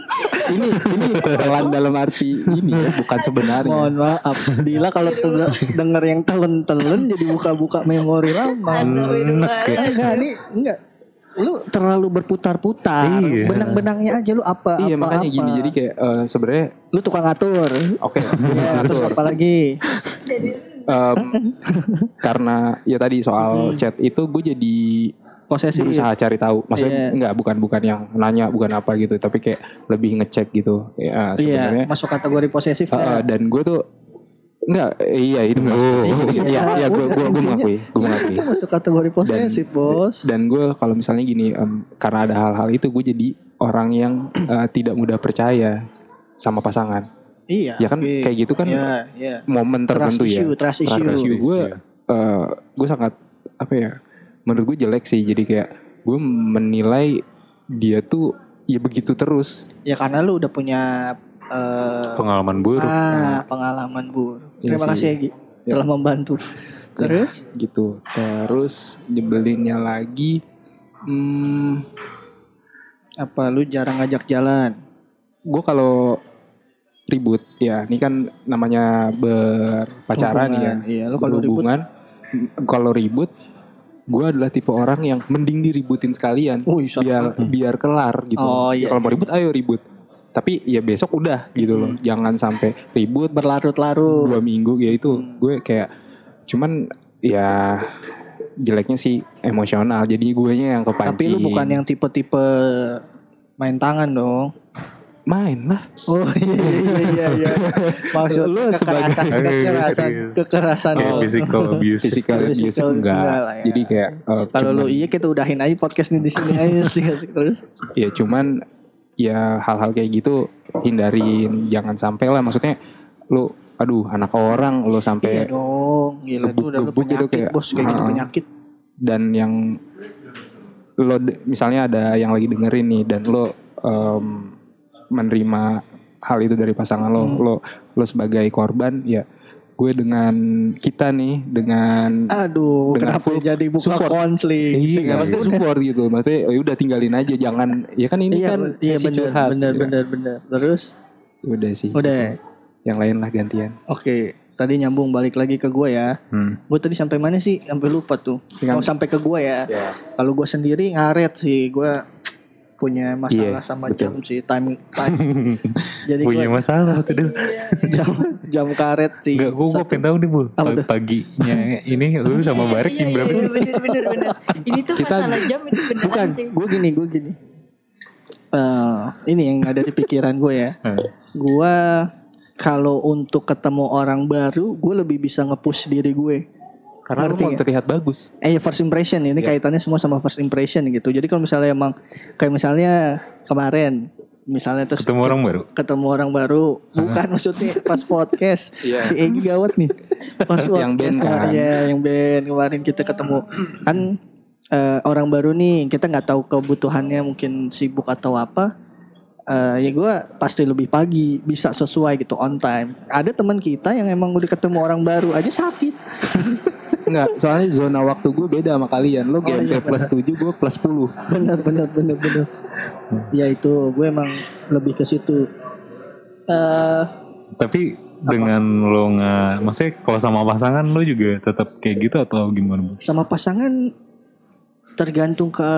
ini ini telan dalam arti ini ya bukan sebenarnya Mohon maaf. Dila kalau denger yang telen-telen jadi buka-buka memori lama. Astagfirullahaladzim. Enggak, nih enggak. Lu terlalu berputar-putar. Iya. Benang-benangnya aja lu apa iya apa, makanya apa. gini jadi kayak eh, sebenarnya lu tukang ngatur. oke Ya, terus apa lagi? Em, karena ya tadi soal chat itu gue jadi Posesif. berusaha cari tahu maksudnya Iya. enggak bukan bukan yang nanya bukan apa gitu tapi kayak lebih ngecek gitu ya sebenarnya Iya, masuk kategori posesif Uh, ya. dan gue tuh enggak eh, iya itu Oh. iya iya gue gue gue Intinya- mengakui gue mengakui Itu masuk kategori posesif, Bos. dan gue kalau misalnya gini em, karena ada hal-hal itu gue jadi orang yang uh, tidak mudah percaya sama pasangan Iya. ya kan oke. kayak gitu kan Iya, iya. momen Trust tertentu ya issue, trust issue. gue iya. uh, gue sangat apa ya menurut gue jelek sih jadi kayak gue menilai dia tuh ya begitu terus Ya karena lu udah punya eh, Pengalaman buruk. ah, pengalaman buruk. Iya Terima sih. kasih ya, Gi. Telah membantu. Terus? gitu terus nyebelinnya lagi hmm, Apa lu jarang ngajak jalan? gue kalau ribut. Ya ini kan namanya berpacaran Hubungan, ya. Iya. Lu kalau ribut- berhubungan. Kalau ribut gue adalah tipe orang yang mending diributin sekalian. Wih, satu. biar biar kelar gitu. Oh, iya. kalau mau ribut ayo ribut. Tapi ya besok udah gitu loh. Jangan sampai ribut. Berlarut-larut. dua minggu ya itu gue kayak cuman ya jeleknya sih emosional. Jadi gue yang kepancing Tapi lu bukan yang tipe-tipe main tangan dong. Main lah Oh iya iya iya iya. Maksud Lu sebagai- kekerasan kekerasan. Kayak Oh. physical abuse. physical abuse Physical enggak, enggak lah ya. jadi kayak eh, Kalau lu iya kita udahin aja podcast nih di sini aja sih terus. ya cuman ya hal-hal kayak gitu hindarin jangan sampai lah maksudnya lu aduh anak orang lu Iya sampai dong, gila itu udah lu Gebuk-gebuk gitu penyakit kayak- bos kayak gitu Ah. penyakit. dan yang lo misalnya ada yang lagi dengerin nih dan lo em, menerima hal itu dari pasangan lo Hmm. lo lo sebagai korban ya gue dengan kita nih dengan Aduh, Dengan kenapa full jadi buka support. konseling? Iya, maksudnya support gitu. Maksudnya ya udah tinggalin aja, jangan ya kan ini Iya, kan iya sesi bener, curhat. bener, ya. bener, bener. Terus, Udah sih. udah. Yang lain lah gantian. Oke, tadi nyambung balik lagi ke gue ya. Hmm. Gue tadi sampai mana sih? Sampai lupa tuh. Oh, sampai ke gue ya. Ya. Kalau gue sendiri ngaret sih, gue punya masalah Iya, sama jam sih time time. Jadi Punya masalah tuh dulu. jam jam karet sih. Enggak, gue gue pengen tahu deh bu. Paginya ini lu sama Barik Iya, jam iya, berapa iya, sih? bener bener bener. Ini tuh masalah jam itu beneran Bukan, sih. gue gini, gue gini. Eh, ini yang ada di pikiran gue ya. Gue kalau untuk ketemu orang baru, gue lebih bisa nge-push diri gue. Karena lu Ngerti mau nggak? terlihat bagus. Eh ya, first impression ini kaitannya semua sama first impression gitu. Jadi kalau misalnya emang kayak misalnya kemarin misalnya terus Ketemu orang baru. ketemu orang baru bukan maksudnya pas podcast Iya. si Egi gawat nih pas Yang band podcast, kan. ya yang band kemarin kita ketemu kan eh, orang baru nih kita nggak tahu kebutuhannya mungkin sibuk atau apa Eh, ya gue pasti lebih pagi bisa sesuai gitu on time ada teman kita yang emang udah ketemu orang baru aja sakit Enggak, soalnya zona waktu gue beda sama kalian. Lo GMT iya, plus 7, gue plus 10. benar benar benar benar ya itu gue emang lebih ke situ eh Tapi dengan lo nggak, maksudnya kalau sama pasangan lo juga tetap kayak gitu atau gimana bu? sama pasangan tergantung ke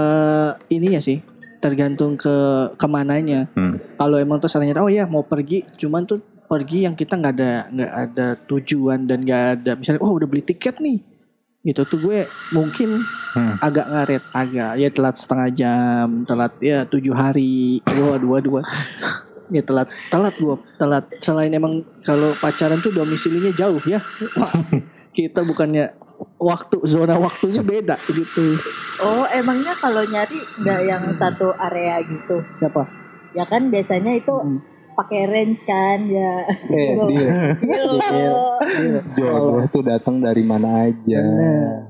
ininya sih tergantung ke ke mananya Hmm. kalau emang tuh salahnya oh ya mau pergi cuman tuh pergi yang kita nggak ada nggak ada tujuan dan nggak ada misalnya oh udah beli tiket nih gitu tuh gue mungkin Hmm. agak ngaret. Agak ya telat setengah jam telat ya tujuh hari. Dua dua dua. Ya telat telat gue telat. Selain emang kalau pacaran tuh domisilinya jauh ya. Wah, kita bukannya waktu zona waktunya beda gitu. Oh emangnya kalau nyari nggak yang satu area gitu? siapa? Ya kan biasanya itu pakai range kan ya. Eh, dia. Jodoh tuh datang dari mana aja.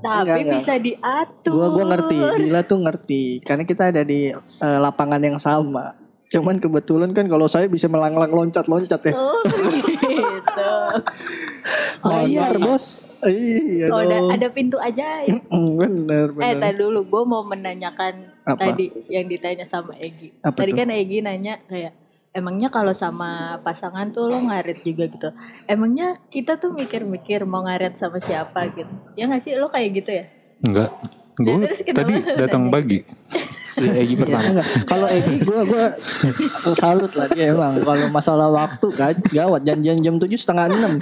Tapi Enggak, enggak. bisa diatur. Gua gua ngerti, Bila tuh ngerti karena kita ada di eh, lapangan yang sama. Cuman kebetulan kan kalau saya bisa melanglang loncat-loncat ya. Oh gitu. Oh iya. Bayar, bos. Iya Oh, ada, dong. ada pintu. Mm, bener Eh bener. tadi dulu gue mau menanyakan Apa? tadi yang ditanya sama Egi. Apa tadi tuh? kan Egi nanya kayak emangnya kalau sama pasangan tuh lo ngaret juga gitu. Emangnya kita tuh mikir-mikir mau ngaret sama siapa gitu. Ya nggak sih lo kayak gitu ya? Enggak. Gue tadi datang pagi. Ya, Egi Ya, pertama. enggak. Kalau Egi gue gue salut lah dia emang. Kalau masalah waktu kan gawat janjian jam tujuh setengah enam.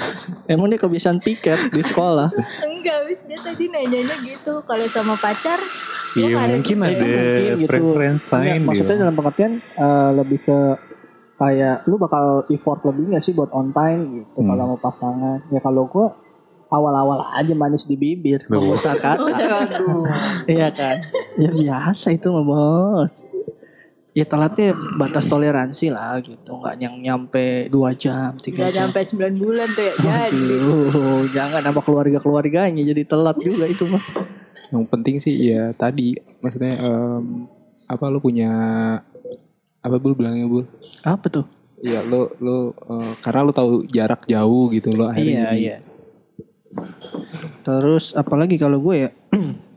Emang dia kebiasaan tiket di sekolah. Enggak, wis dia tadi nanyanya gitu. Kalau sama pacar, Iya mungkin ya? ada Mungkin gitu. preference Enggak, lain maksudnya gitu. dalam pengertian eh, lebih ke kayak lu bakal effort lebih gak sih buat on time gitu Hmm. kalau mau pasangan? Ya kalau gua awal-awal aja manis di bibir Duh. memutar kata. Iya kan? Ya biasa itu mah bos. Ya telatnya batas toleransi lah gitu nggak yang nyampe dua jam tiga Gak jam. sampai 9 bulan tuh ya jadi. Aduh, jangan sama keluarga keluarganya jadi telat juga itu mah. Yang penting sih ya tadi maksudnya em, apa lu punya apa bul bilangnya bul? apa tuh Iya lu lu eh, karena lu tahu jarak jauh gitu lo akhirnya Iya jadi- iya. Terus apalagi kalau gue ya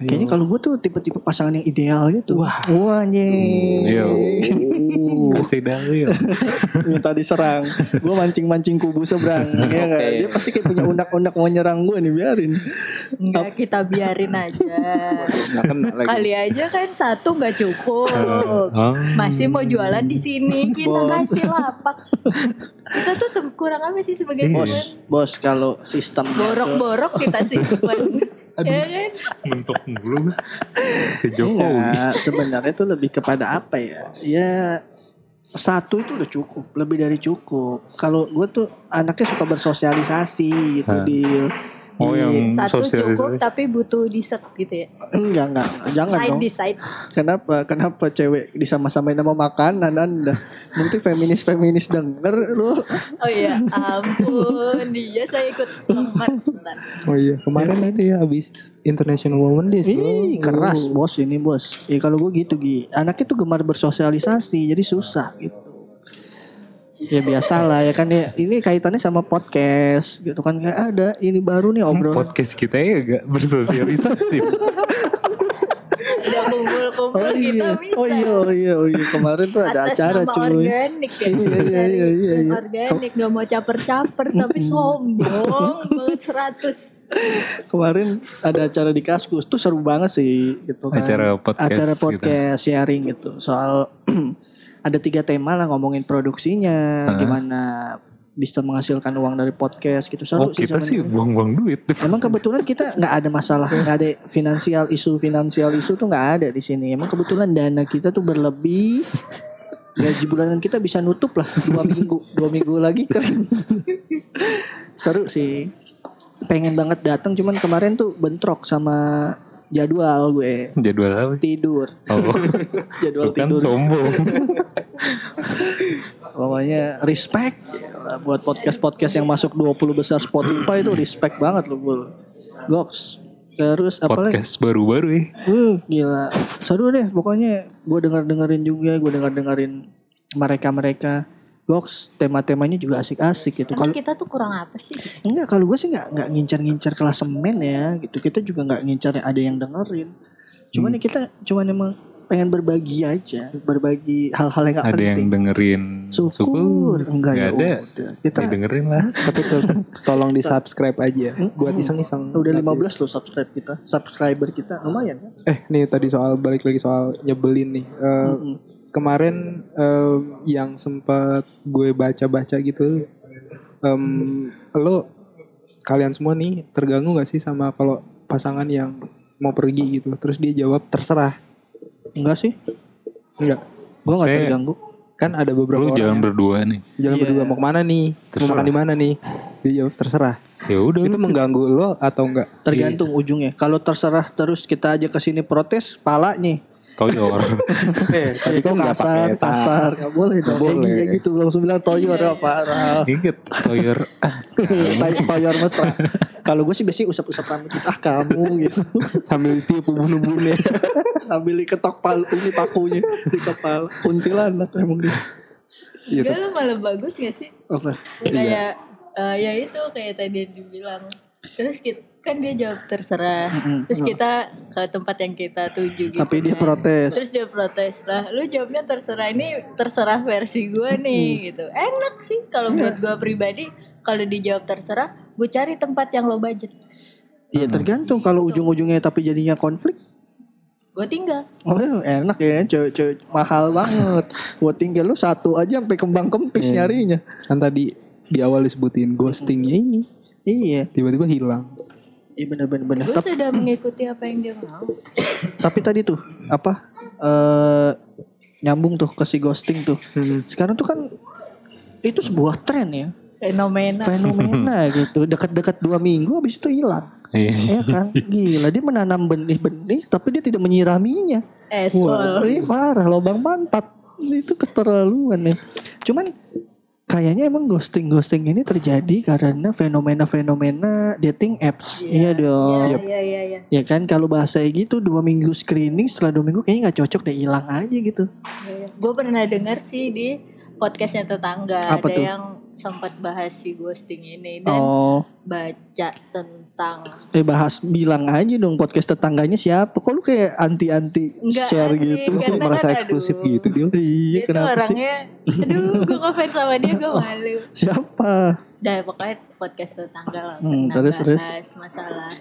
Kayaknya kalau gue tuh tipe-tipe pasangan yang ideal gitu. Wah, wah Iya. Kasih dalil. Minta diserang. Gue mancing-mancing kubu seberang. ya kan? Dia pasti kayak punya undak-undak mau nyerang gue nih biarin. Enggak kita biarin aja. Kali aja kan satu nggak cukup. Oh. Masih mau jualan di sini kita kasih lapak. Kita tuh kurang apa sih sebagai Bos, teman? bos kalau sistem Borok-borok kita simpan. ya kan? Mentok mulu ke Jokowi. Enggak, sebenarnya tuh lebih kepada apa ya? Ya satu itu udah cukup, lebih dari cukup. Kalau gue tuh anaknya suka bersosialisasi gitu Hah. di Oh yang Satu cukup tapi butuh dessert gitu ya. enggak enggak jangan Side dong. di side. Kenapa? Kenapa cewek disama-samain sama makanan Anda? Nanti feminis-feminis denger lu. Oh iya, ampun dia saya ikut lemar sebentar. Oh iya kemarin itu ya habis International Women bro. Ih, keras bos ini bos. Ya kalau gue gitu Gi. Anaknya tuh gemar bersosialisasi jadi susah gitu. Ya biasa lah ya kan ya ini kaitannya sama podcast gitu kan kayak ada ini baru nih obrol. Podcast kita ya gak bersosialisasi. Udah kumpul-kumpul Oh kita iya, bisa. oh iya, oh iya, oh iya. Kemarin tuh ada Atas acara nama cuy. organik ya. Iya, iya, iya, iya, iya. Organik gak mau caper-caper tapi sombong banget 100. Kemarin ada acara di Kaskus tuh seru banget sih gitu kan. Acara podcast Acara gitu. podcast sharing gitu soal ada tiga tema lah ngomongin produksinya, gimana bisa menghasilkan uang dari podcast gitu seru Oh kita sih buang-buang duit. Emang kebetulan kita nggak ada masalah, nggak ada finansial isu finansial isu tuh nggak ada di sini. Emang kebetulan dana kita tuh berlebih, gaji bulanan kita bisa nutup lah dua minggu, dua minggu lagi kan. Seru sih. Pengen banget datang, cuman kemarin tuh bentrok sama jadwal gue Jadwal apa? tidur. Oh, Jadwal bukan tidur. sombong. Pokoknya respect buat podcast-podcast yang masuk 20 besar Spotify itu respect banget loh, Bul. Goks. Terus apa lagi? Podcast baru-baru ya. Uh, gila. Seru deh pokoknya gue denger dengerin juga, gue denger dengerin mereka-mereka. Goks, tema-temanya juga asik-asik gitu. Kalau kita tuh kurang apa sih? enggak kalau gue sih nggak nggak ngincar-ngincar klasemen ya gitu. Kita juga nggak ngincar yang ada yang dengerin. Cuman ya kita cuman emang pengen berbagi aja, berbagi hal-hal yang gak Ada penting. yang dengerin. Syukur. Enggak ya Nggak ada. udah. Kita Ya dengerin lah. Tapi tuh, tolong di subscribe aja buat iseng-iseng. udah 15 loh subscribe kita, subscriber kita lumayan kan? Eh nih tadi soal balik lagi soal nyebelin nih. Eh, Kemarin eh, yang sempat gue baca-baca gitu, em, lo kalian semua nih terganggu gak sih sama kalau pasangan yang mau pergi gitu, terus dia jawab terserah, Enggak sih, enggak? gue nggak Saya- terganggu. Kan ada beberapa Lu orang jalan yang berdua nih. jalan Iya. berdua mau ke mana nih, mau makan di mana nih, dia jawab terserah. Ya udah Itu mengganggu lo atau enggak? Tergantung ujungnya. Kalau terserah terus kita aja ke sini protes, palanya. Toyor. Eh, tadi kok kasar, pakai kasar, nggak boleh dong. Kayak boleh. gitu, gitu langsung bilang toyor ya parah. Ingat toyor. Toyor mesra. Kalau gue sih biasanya usap-usap rambut ah kamu gitu. sambil tiup ubun-ubunnya. Sambil diketok palu ini pakunya di kepala. Kuntilanak emang dia. Iya, Enggak lo malah bagus gak sih? Apa? Kayak eh, ya itu kayak tadi yang dibilang. Terus kita, kan dia jawab terserah. Terus kita ke tempat yang kita tuju gitu. Tapi dia kan. protes. Terus dia protes lah. Lu jawabnya terserah ini terserah versi gue nih gitu. Enak sih kalau buat gue pribadi. Kalau dijawab terserah, gue cari tempat yang low budget. Iya tergantung kalau ujung-ujungnya tapi jadinya konflik. Gue tinggal. Oh enak ya cewek-cewek mahal banget. Buat tinggal lu satu aja sampai kembang kempis nyarinya. Kan tadi di awal disebutin ghostingnya ini Iya. tiba-tiba hilang. Iya bener-bener. bener. Gue Tapi, sudah mengikuti apa yang dia mau. tapi tadi tuh apa? eh nyambung tuh ke si ghosting tuh. Sekarang tuh kan itu sebuah tren ya. Fenomena. Fenomena gitu. Dekat-dekat dua minggu habis itu hilang. Iya. Ya kan? Gila dia menanam benih-benih tapi dia tidak menyiraminya. Eswol. Wah, ini parah lubang pantat. Itu keterlaluan ya. Cuman kayaknya emang ghosting-ghosting ini terjadi karena fenomena-fenomena dating apps. Iya dong. Iya iya iya. iya. Ya kan kalau bahasa gitu dua minggu screening setelah dua minggu kayaknya nggak cocok deh hilang aja gitu. Gue pernah dengar sih di podcastnya tetangga Apa ada tuh? yang sempat bahas si ghosting ini dan Oh, baca tentang eh bahas bilang aja dong podcast tetangganya siapa? Kok lu kayak anti-anti Enggak share anti, gitu sih? kan, merasa aduh, eksklusif gitu dia. Iya, Dia tuh kenapa sih? orangnya aduh gue ngefans sama dia gue malu Siapa? Udah pokoknya podcast tetangga lah Hmm, terus, terus. masalah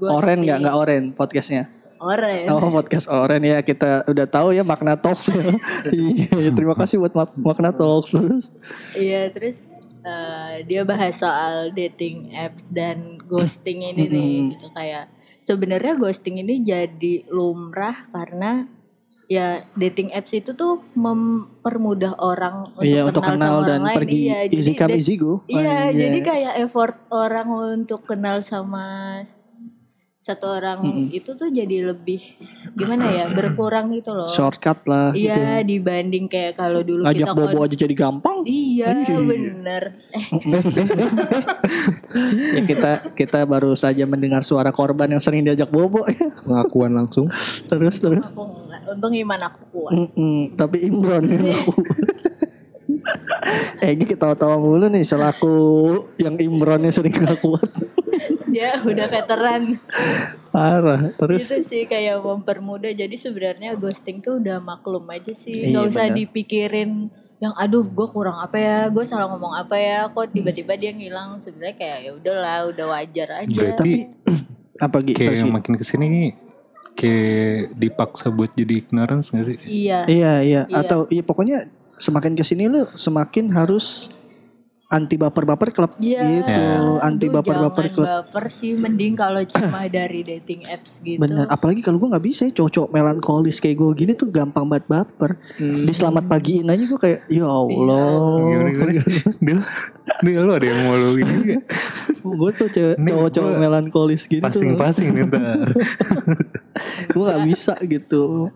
Oren nggak nggak oren podcastnya? Oren Oh podcast Oren ya kita udah tahu ya makna talks. iya terima kasih buat mak- makna talks terus. Iya terus eh, dia bahas soal dating apps dan ghosting ini nih gitu kayak sebenarnya ghosting ini jadi lumrah karena ya dating apps itu tuh mempermudah orang untuk Iya untuk kenal, kenal sama dan orang lain. pergi Iya, easy come easy go. Iya, jadi yes. kayak effort orang untuk kenal sama satu orang itu tuh jadi lebih gimana ya berkurang gitu loh. shortcut lah. gitu. Iya dibanding kayak kalau dulu Ngajak kita bobo aja jadi gampang. Iya bener Eh ya kita kita baru saja mendengar suara korban yang sering diajak bobo. Pengakuan langsung. terus terus. aku enggak Untung iman aku kuat Mm-mm, tapi Imron yang aku. eh ini ketawa-tawa mulu nih selaku yang Imron yang sering gak kuat. Dia udah veteran. Parah. Terus Itu sih kayak mempermudah. Jadi sebenarnya ghosting tuh udah maklum aja sih. Iya, Gak usah benar. dipikirin yang aduh gue kurang apa ya, gue salah ngomong apa ya, kok tiba-tiba dia ngilang. Sebenarnya kayak ya udahlah, udah wajar aja. Berarti apa gitu? kayak Rizky? makin ke sini kayak dipaksa buat jadi ignorance gak sih? Iya. Iya, iya. Iya. Atau iya pokoknya semakin ke sini lu semakin harus anti baper-baper klub Iya. gitu. Anti Aduh, baper-baper jangan klub. baper sih mending kalau cuma dari dating apps gitu. Bener. Apalagi kalau gue nggak bisa ya cowok melankolis kayak gue gini tuh gampang banget baper. Di selamat pagiin aja gue kayak ya Allah. Gimana gimana? Dia, dia lu ada yang mau lu ini gak? gue tuh cowok-cowok melankolis gini tuh. Pasing-pasing nih ntar. gue nggak bisa gitu.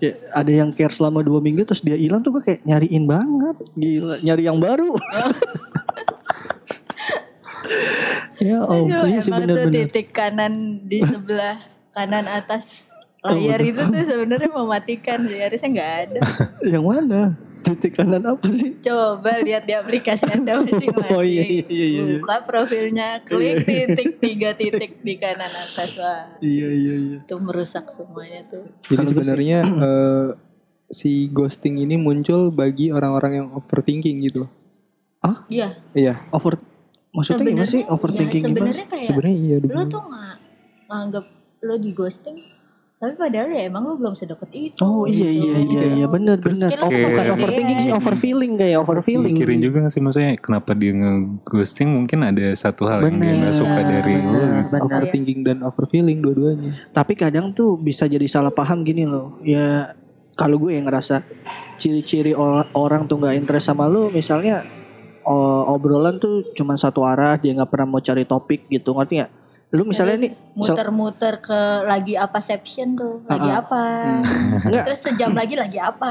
Kayak ada yang care selama dua minggu terus dia hilang tuh gue kayak nyariin banget. Gila nyari yang baru. Ya Aduh, ampun iya sih emang tuh bener-bener. titik kanan di sebelah kanan atas layar itu tuh sebenarnya mematikan sih harusnya nggak ada. yang mana titik kanan apa sih Coba lihat di aplikasi anda masing-masing. Oh, iya, iya, iya, iya. Buka profilnya, klik titik tiga titik di kanan atas wah iya iya iya itu merusak semuanya tuh. Jadi sebenarnya eh, si ghosting ini muncul bagi orang-orang yang overthinking gitu loh. Iya. Iya, over maksudnya gimana sih ya, overthinking gimana? sebenarnya kayak sebenarnya iya lu tuh nggak nganggap lo di ghosting tapi padahal ya emang lo belum sedekat itu Oh iya gitu. iya iya iya benar benar. Oh bukan kayak- overthinking sih overfeeling kayak overfeeling. Mikirin juga gak sih maksudnya kenapa dia nge-ghosting mungkin ada satu hal yang dia gak suka dari lu. Benar, gitu. benar. Overthinking dan overfeeling dua-duanya. Tapi kadang tuh bisa jadi salah paham gini loh. Ya kalau gue yang ngerasa ciri-ciri or- orang tuh nggak interest sama lu misalnya obrolan tuh cuma satu arah dia nggak pernah mau cari topik gitu ngerti nggak? Lu misalnya nih sel- muter-muter ke lagi apa seption tuh lagi Ah, apa Enggak. terus sejam lagi lagi apa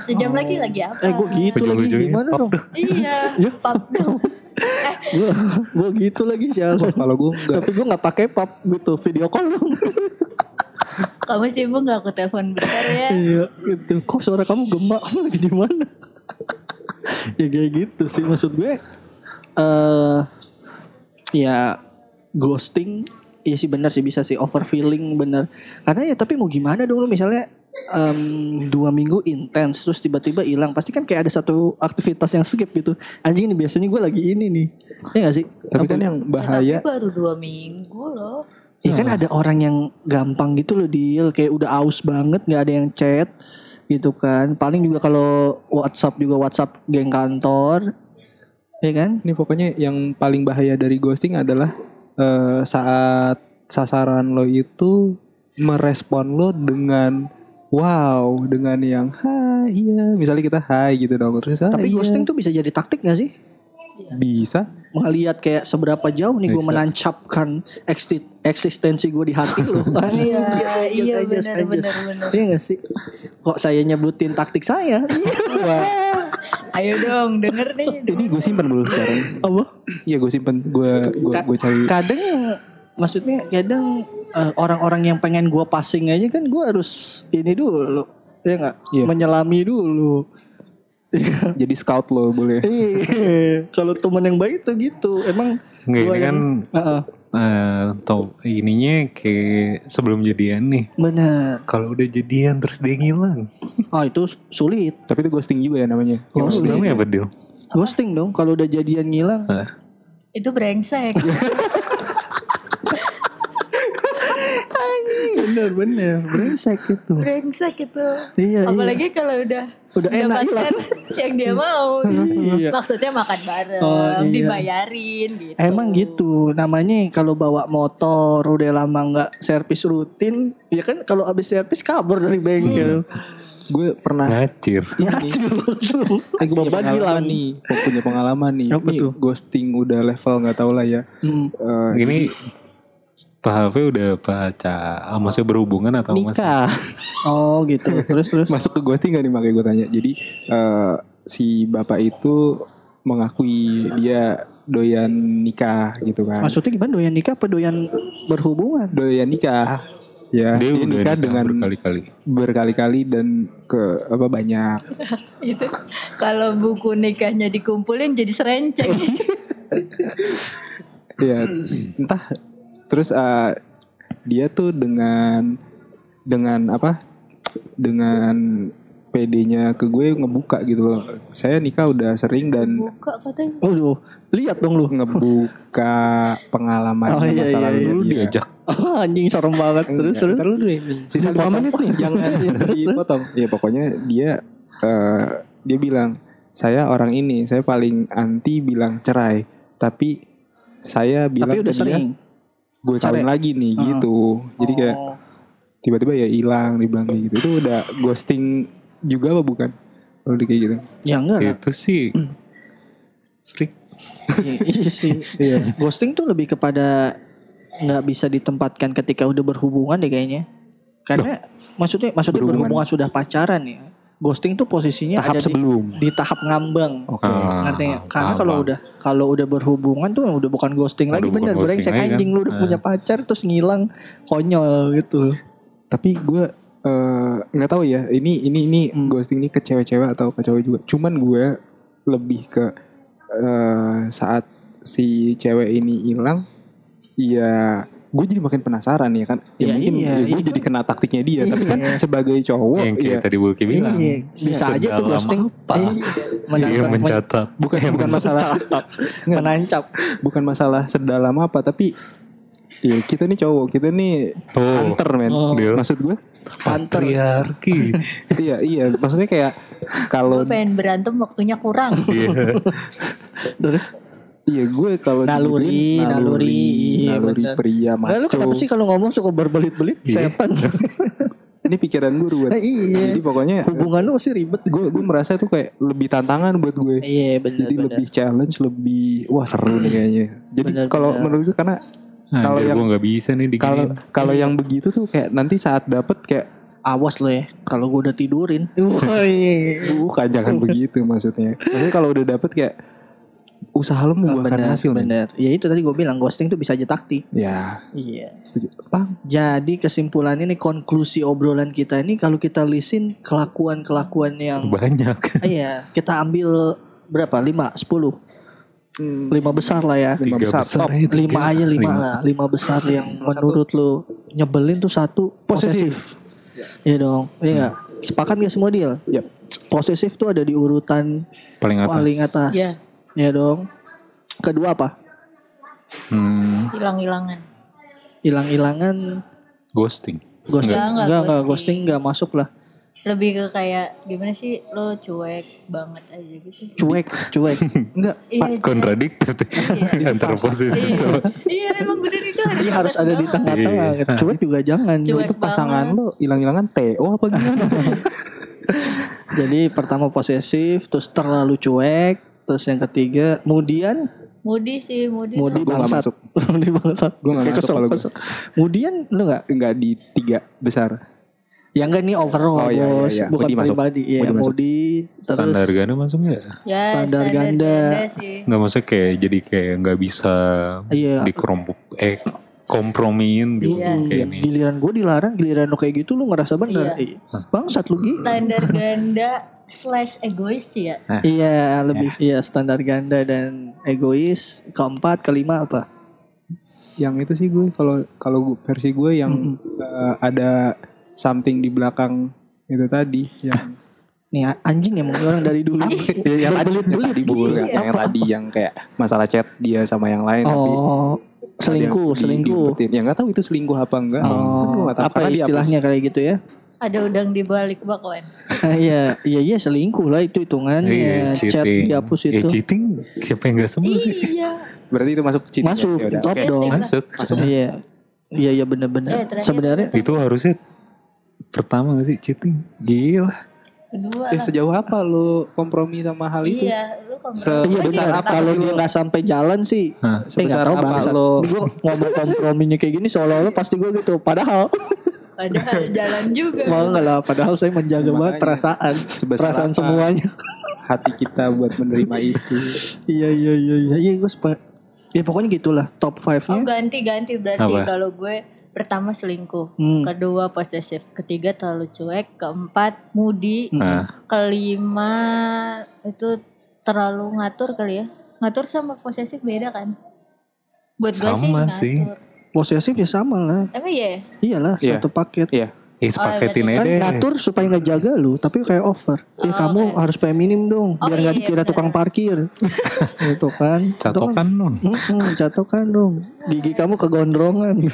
sejam lagi lagi apa eh gue gitu lagi Ujung-ujungnya gimana pop dong? iya pap dong eh gue gue gitu lagi sialan. Kalau gue enggak Tapi gue nggak pakai pap gitu video call dong. kamu sibuk nggak aku telepon bentar ya Iya gitu. Kok suara kamu gemak? Kamu lagi di mana? ya kayak gitu sih maksud gue. eh ya ghosting Iya sih benar sih bisa sih. Overfeeling bener karena ya tapi mau gimana dong lu? Misalnya em, dua minggu intens terus tiba-tiba hilang. Pasti kan kayak ada satu aktivitas yang skip gitu. Anjing ini biasanya gue lagi ini nih. Ya gak sih? Tapi kan yang Ya, bahaya tapi baru dua minggu loh. Ya kan ada orang yang gampang gitu loh deal. Kayak udah aus banget nggak ada yang chat gitu kan. Paling juga kalau WhatsApp juga WhatsApp geng kantor. Ya kan? Ini pokoknya yang paling bahaya dari ghosting adalah eh, saat sasaran lo itu merespon lo dengan wow, dengan yang hai iya, misalnya kita hai gitu dong. Terus "Ah, tapi iya." ghosting tuh bisa jadi taktik gak sih? Bisa. melihat kayak seberapa jauh nih gue menancapkan eksistensi gue di hati lo iya iya aja, benar aja. benar benar. Iya gak sih? Kok saya nyebutin taktik saya ayo dong denger nih Ini gue simpan dulu sekarang. apa Iya gue simpan, gue gue gue cari. kadang maksudnya kadang eh, orang-orang yang pengen gua passing aja kan gua harus ini dulu ya nggak Iya. menyelami dulu Iya. Jadi scout lo boleh. Iya. kalau teman yang baik tuh gitu emang Nggak, kan Heeh. Eh, tau ininya kayak sebelum jadian nih. bener Kalau udah jadian terus dia ngilang. ah itu sulit Tapi itu ghosting juga ya namanya. Itu namanya apa Dil? ghosting dong kalau udah jadian ngilang itu brengsek bener bener brengsek itu brengsek itu Iya, apalagi kalau udah Udah enak mendapatkan yang dia mau Iya. maksudnya makan bareng Oh, iya. dibayarin gitu Emang gitu namanya kalau bawa motor udah lama nggak servis rutin ya kan kalau habis servis kabur dari bengkel Gue pernah Ngacir. Ngacir gue punya pengalaman nih, gue punya pengalaman nih. Apa Ini tuh? ghosting udah level nggak tau lah ya. Hmm. Eh, Ini Pak HP udah pacar, maksudnya berhubungan atau masih? nikah. Oh gitu terus terus Masuk ke ghosting gak nih makanya gue tanya. Jadi eh, si bapak itu mengakui dia doyan nikah gitu kan. maksudnya gimana doyan nikah apa doyan berhubungan Doyan nikah. Ya, Dia, dia, nikah dengan berkali-kali. berkali-kali dan ke apa banyak. itu kalau buku nikahnya dikumpulin jadi serenceng Iya, entah. Terus eh, dia tuh dengan dengan apa? Dengan PD-nya ke gue ngebuka gitu loh. Saya nikah udah sering dan Buka katanya. Waduh, lihat dong lu. ngebuka pengalaman Oh, iya, masa iya, lalu Lu dia. diajak Ah, anjing serem banget. Terus terus. Ntar lu dulu Sisa lima menit nih jangan dipotong. Ya pokoknya dia eh, dia bilang saya orang ini saya paling anti bilang cerai tapi saya bilang Tapi udah ke dia, sering. Gue kawin lagi nih gitu. Jadi kayak Oh. tiba-tiba ya hilang dibilang kayak gitu. Itu udah ghosting juga apa bukan? Kalau di kayak gitu. Ya enggak lah. itu sih freak Iya, iya sih. Ghosting tuh lebih kepada nggak bisa ditempatkan ketika udah berhubungan deh kayaknya. Karena maksudnya maksudnya Berhubungan. berhubungan. sudah pacaran ya. Ghosting tuh posisinya Tahap ada di- sebelum. di, tahap ngambang. Oke. Ah, Ngerti nggak? Karena kalau udah kalau udah berhubungan tuh udah bukan ghosting lagi Udah bukan bener brengsek lagi kan. anjing lu udah Ah. punya pacar terus ngilang konyol gitu. Tapi gue eh, nggak tahu ya. Ini ini ini Hmm. ghosting ini ke cewek-cewek atau ke cowok juga. Cuman gue lebih ke eh, saat si cewek ini hilang, ya gue jadi makin penasaran ya kan. Ya, Ya, mungkin iya, ya gue itu- jadi kena taktiknya dia. Tapi kan Iya. sebagai cowok, yang kayak ya, tadi Bulky bilang Iya, bisa aja tuh ghosting. apa Iya, dia menangkap- mencatat bukan bukan masalah Nggak. menancap. bukan masalah sedalam apa, tapi ya kita nih cowok, kita nih Oh. hunter men. Deal. Maksud gue, patriarki iya iya. Maksudnya kayak kalau pengen berantem waktunya kurang. Iya. Iya gue kalau Naluri, digituin, naluri, iya, naluri bener. pria lu maco. kenapa sih kalau ngomong suka berbelit-belit setan? Ini pikiran gue ruwet. Nah, iya. Jadi pokoknya Hubungan lu masih ribet. gue gue merasa itu kayak lebih tantangan buat gue. Iya benar Jadi lebih challenge, lebih wah seru nih kayaknya. Jadi Bener, kalau bener. menurut gue karena kalau yang gue gak bisa nih kalau kalau yang begitu tuh kayak nanti saat dapet kayak Awas lo ya, kalau gue udah tidurin. Wah, iya. bukan jangan begitu maksudnya. Maksudnya kalau udah dapet kayak usaha lo membuahkan bener, hasil men. bener. Ya itu tadi gue bilang ghosting tuh bisa aja taktik. Ya Iya. setuju. Paham? Jadi kesimpulannya nih konklusi obrolan kita ini kalau kita lisin kelakuan-kelakuan yang banyak iya kita ambil berapa? 5, 10 lima besar lah ya. Lima tiga besar. besar, Top ya, tiga. lima aja lima, Lima. lah lima besar yang menurut lu nyebelin tuh satu posesif. Iya dong, iya nggak? Sepakat gak semua deal? Yap. Posesif tuh ada di urutan paling atas paling atas. Iya. Iya dong. Kedua apa? Hmm, Hilang-hilangan. Hilang-hilangan ghosting ghosting. Enggak, enggak, enggak, enggak, ghosting. ghosting enggak masuk lah. Lebih ke kayak gimana sih lo cuek banget aja gitu. Cuek, cuek. Enggak. Iya, kontradiktif antara posesif Iya, sama iya emang bener itu harus, Iya harus ada di tengah-tengah. Iya. Cuek juga jangan. Cuek Itu pasangan banget. lo hilang-hilangan TO apa gimana? Jadi pertama posesif, terus terlalu cuek, terus yang ketiga kemudian Mudi sih, mudi. Mudi nggak bangsat. masuk. Mudi bangsat. Gua nggak Kayak masuk kalau gua. kesel. Kemudian lu enggak? Enggak di tiga besar. Ya enggak nih overall Oh, iya, iya, bos, iya. bukan Mudi masuk. pribadi. Iya, Mudi masuk. Mudi terus standar ganda masuk nggak Ya, Standar ganda. sih. nggak maksudnya kayak jadi kayak nggak bisa Iya. dikerompok eh kompromiin gitu Iya. kayak ini giliran gue dilarang, giliran lu kayak gitu lu ngerasa bener. Iya. Iya. Bangsat lu gitu. Standar ganda slash egois ya. Iya, lebih iya standar ganda dan egois. Keempat, kelima apa? Yang itu sih gue kalau kalau versi gue yang eh, ada something di belakang itu tadi yang Nih anjing emang orang dari dulu. ya, yang tadi yang tadi Bul, yang, yang tadi yang kayak masalah chat dia sama yang lain tapi Oh, ada selingkuh, yang di- selingkuh. diumpetin. Ya nggak tahu itu selingkuh apa enggak. Kan Oh, nggak tahu. apa istilahnya kayak gitu ya? Ada udang di balik bakwan. Iya, iya, iya selingkuh lah itu hitungannya. Iya, Chat dihapus Eh, itu. cheating siapa yang gak sembuh sih? iya. Berarti itu masuk cheating. Masuk, Ya, ya udah. top Oke. dong. Masuk. Iya, iya, iya benar-benar. Eh, terakhir Sebenarnya Itu harusnya pertama gak sih cheating? Gila. Kedua Eh sejauh apa lo kompromi sama hal itu? Iya, lu kompromi. Iya Masih benar. tetap- Kalau dia nggak sampai jalan sih, Hah, eh sebesar tahu apa lo- Gue ngomong komprominya kayak gini seolah-olah pasti gue gitu. Padahal, Padahal jalan juga. mau nggak lah. Padahal saya menjaga banget Makanya. perasaan, Sebesar perasaan apa? semuanya. Hati kita buat menerima itu. iya, iya, iya, iya. Iya, gue sepa- Ya pokoknya gitulah top Oh 5-nya. ganti-ganti berarti Apa? kalau gue pertama selingkuh, Hmm. kedua posesif, ketiga terlalu cuek, keempat mudi, Nah, kelima itu terlalu ngatur kali ya. Ngatur sama posesif beda kan? Buat gue sih, Sama sih. Posesif ya sama lah. Emang iya? Iyalah Iya. satu paket. Iya. Eh sepaketin berarti aja Kan deh. ngatur supaya nggak jaga lu, tapi kayak over. Eh kamu harus feminim dong, Oh, biar iya, nggak iya, dikira benar. tukang parkir. Itu kan. Catokan non. Mm-mm, catokan dong. Gigi kamu kegondrongan.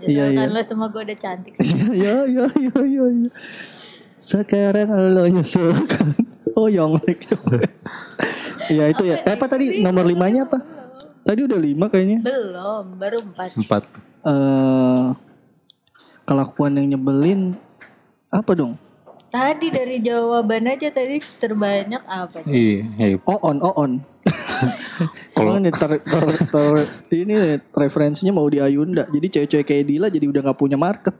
Iya, Iya, iya. lo semua gue udah cantik sih. ya ya ya ya ya. Sekarang lo nyusulkan. Oh Yonglek. Iya itu ya. Eh, apa tadi nomor limanya apa? Tadi udah lima kayaknya. Belum, baru empat. Empat. eh kelakuan yang nyebelin apa dong? Tadi dari jawaban aja tadi terbanyak apa? Iya. iya. On on on. Kalau- ini ter, ter, ter- ini referensinya mau di Ayunda. Jadi cewek-cewek kayak Dila jadi udah nggak punya market.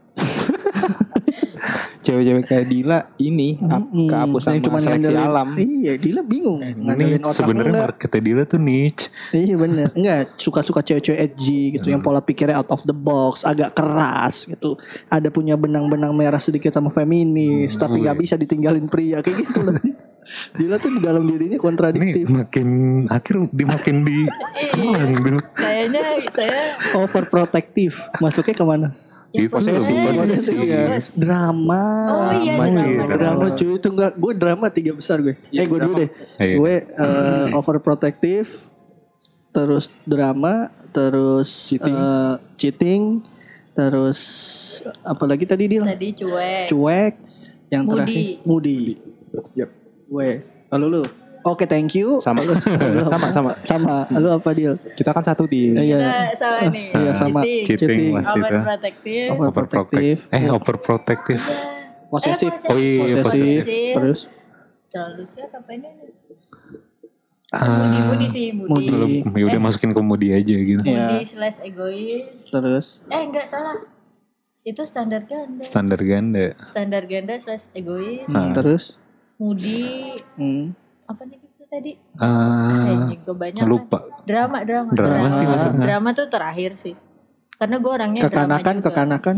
Cewek-cewek kayak Dila ini ap- kehapus sama Yang cuman seleksi ngandelin- alam. Iya, Dila bingung. Ngandelin otak sebenarnya marketnya dia tuh niche. Iya bener Enggak Suka-suka cewek-cewek edgy gitu Yang pola pikirnya out of the box Agak keras gitu Ada punya benang-benang merah sedikit sama feminis Tapi gak bisa ditinggalin pria Kayak gitu loh Dila tuh di dalam dirinya Ini kontradiktif makin akhir dimakin di serang dulu. Kayaknya saya Overprotective Masuknya ke mana? Ya, posesif, posesif. posesif. Iya. Drama Oh iya, Drama, drama, iya, drama. Drama cuy itu enggak Gue drama tiga besar gue Eh gue dulu deh Iya. Gue eh, overprotective Terus drama Terus Cheating. eh, cheating Terus Apalagi tadi dia Tadi cuek. cuek yang Moody. terakhir moody yep. gue lalu lu oke thank you Sama. Sama sama. sama lu apa deal Kita kan satu di iya sama nih. Iya, sama. Cheating. Itu. Overprotective. overprotective Eh overprotective. posesif Eh, Oh iya posesif posesif. terus Terlalu cuek apa ini? Ah, moody sih. Lu ya udah masukin ke Moody aja gitu. Iya. Moody slash egois. terus Eh enggak salah. Itu standar ganda. Standar ganda. Standar ganda slash egois. hmm, terus Moody. hmm. Apa nih itu tadi? Ah, Anjing kebanyakan. lupa. Drama, drama. Drama sih maksudnya. Drama tuh terakhir sih. Karena gue orangnya kekanakan drama juga. kekanakan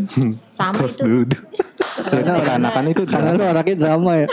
Sama Terus itu. dulu. karena Kekanakan itu karena lu orangnya drama ya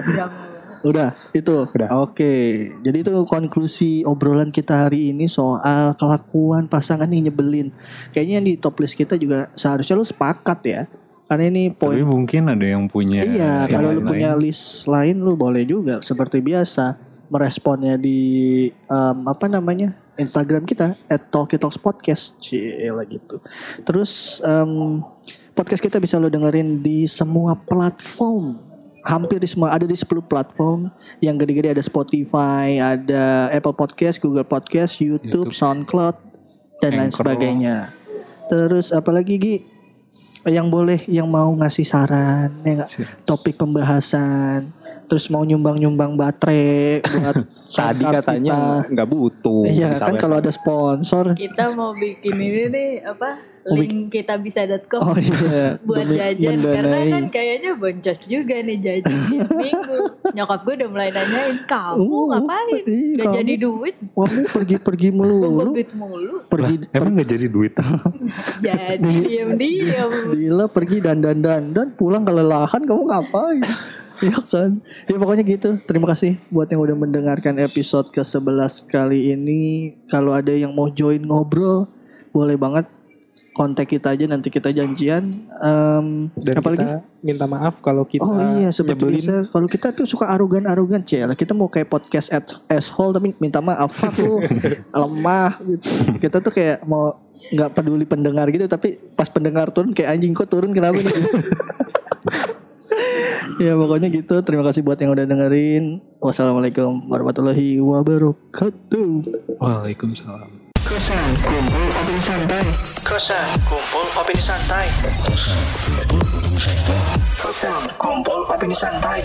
drama. Udah, itu. Oke. Jadi itu konklusi obrolan kita hari ini soal kelakuan pasangan yang nyebelin. Kayaknya yang di top list kita juga seharusnya lu sepakat ya. Karena ini poin Tapi mungkin ada yang punya. Iya, yang kalau lu punya list lain lu boleh juga seperti biasa meresponnya di em, apa namanya? Instagram kita @talkietalkspodcast Cila gitu. Terus em, podcast kita bisa lo dengerin di semua platform. Hampir di semua ada di 10 platform. Yang gede-gede ada Spotify, ada Apple Podcast, Google Podcast, YouTube, SoundCloud dan lain Anchor. sebagainya. Terus apalagi Gi? Yang boleh yang mau ngasih saran ya topik pembahasan terus mau nyumbang-nyumbang baterai buat Tadi katanya nggak butuh. iya Bisa kan kalau ada sponsor Kita mau bikin ini nih apa? Link kita bisa.com oh iya buat demi jajan karena mendanai. kan kayaknya boncos juga nih jajan minggu. Nyokap gue udah mulai nanyain kamu Oh, ngapain? iya, Gak kamu. jadi duit, lu pergi-pergi melulu buang duit mulu. pergi Emang gak jadi duit? Jadi diam-diam. Gila pergi dan dan dan dan pulang kelelahan kamu ngapain? Iya kan? Ya pokoknya gitu. Terima kasih buat yang udah mendengarkan episode ke-11 kali ini. Kalau ada yang mau join ngobrol, boleh banget kontak kita aja nanti kita janjian. Em, Dan apa lagi? kita minta maaf kalau kita Oh iya seperti kalau kita tuh suka arogan-arogan Cel Kita mau kayak podcast at asshole tapi minta maaf lu lemah gitu Kita tuh kayak mau nggak peduli pendengar gitu tapi pas pendengar turun kayak anjing kok turun kenapa nih ya pokoknya gitu. Terima kasih buat yang udah dengerin. Wassalamualaikum warahmatullahi wabarakatuh. Waalaikumsalam. kosan kumpul opini santai. Kosan kumpul opini santai. Kosan kumpul opini santai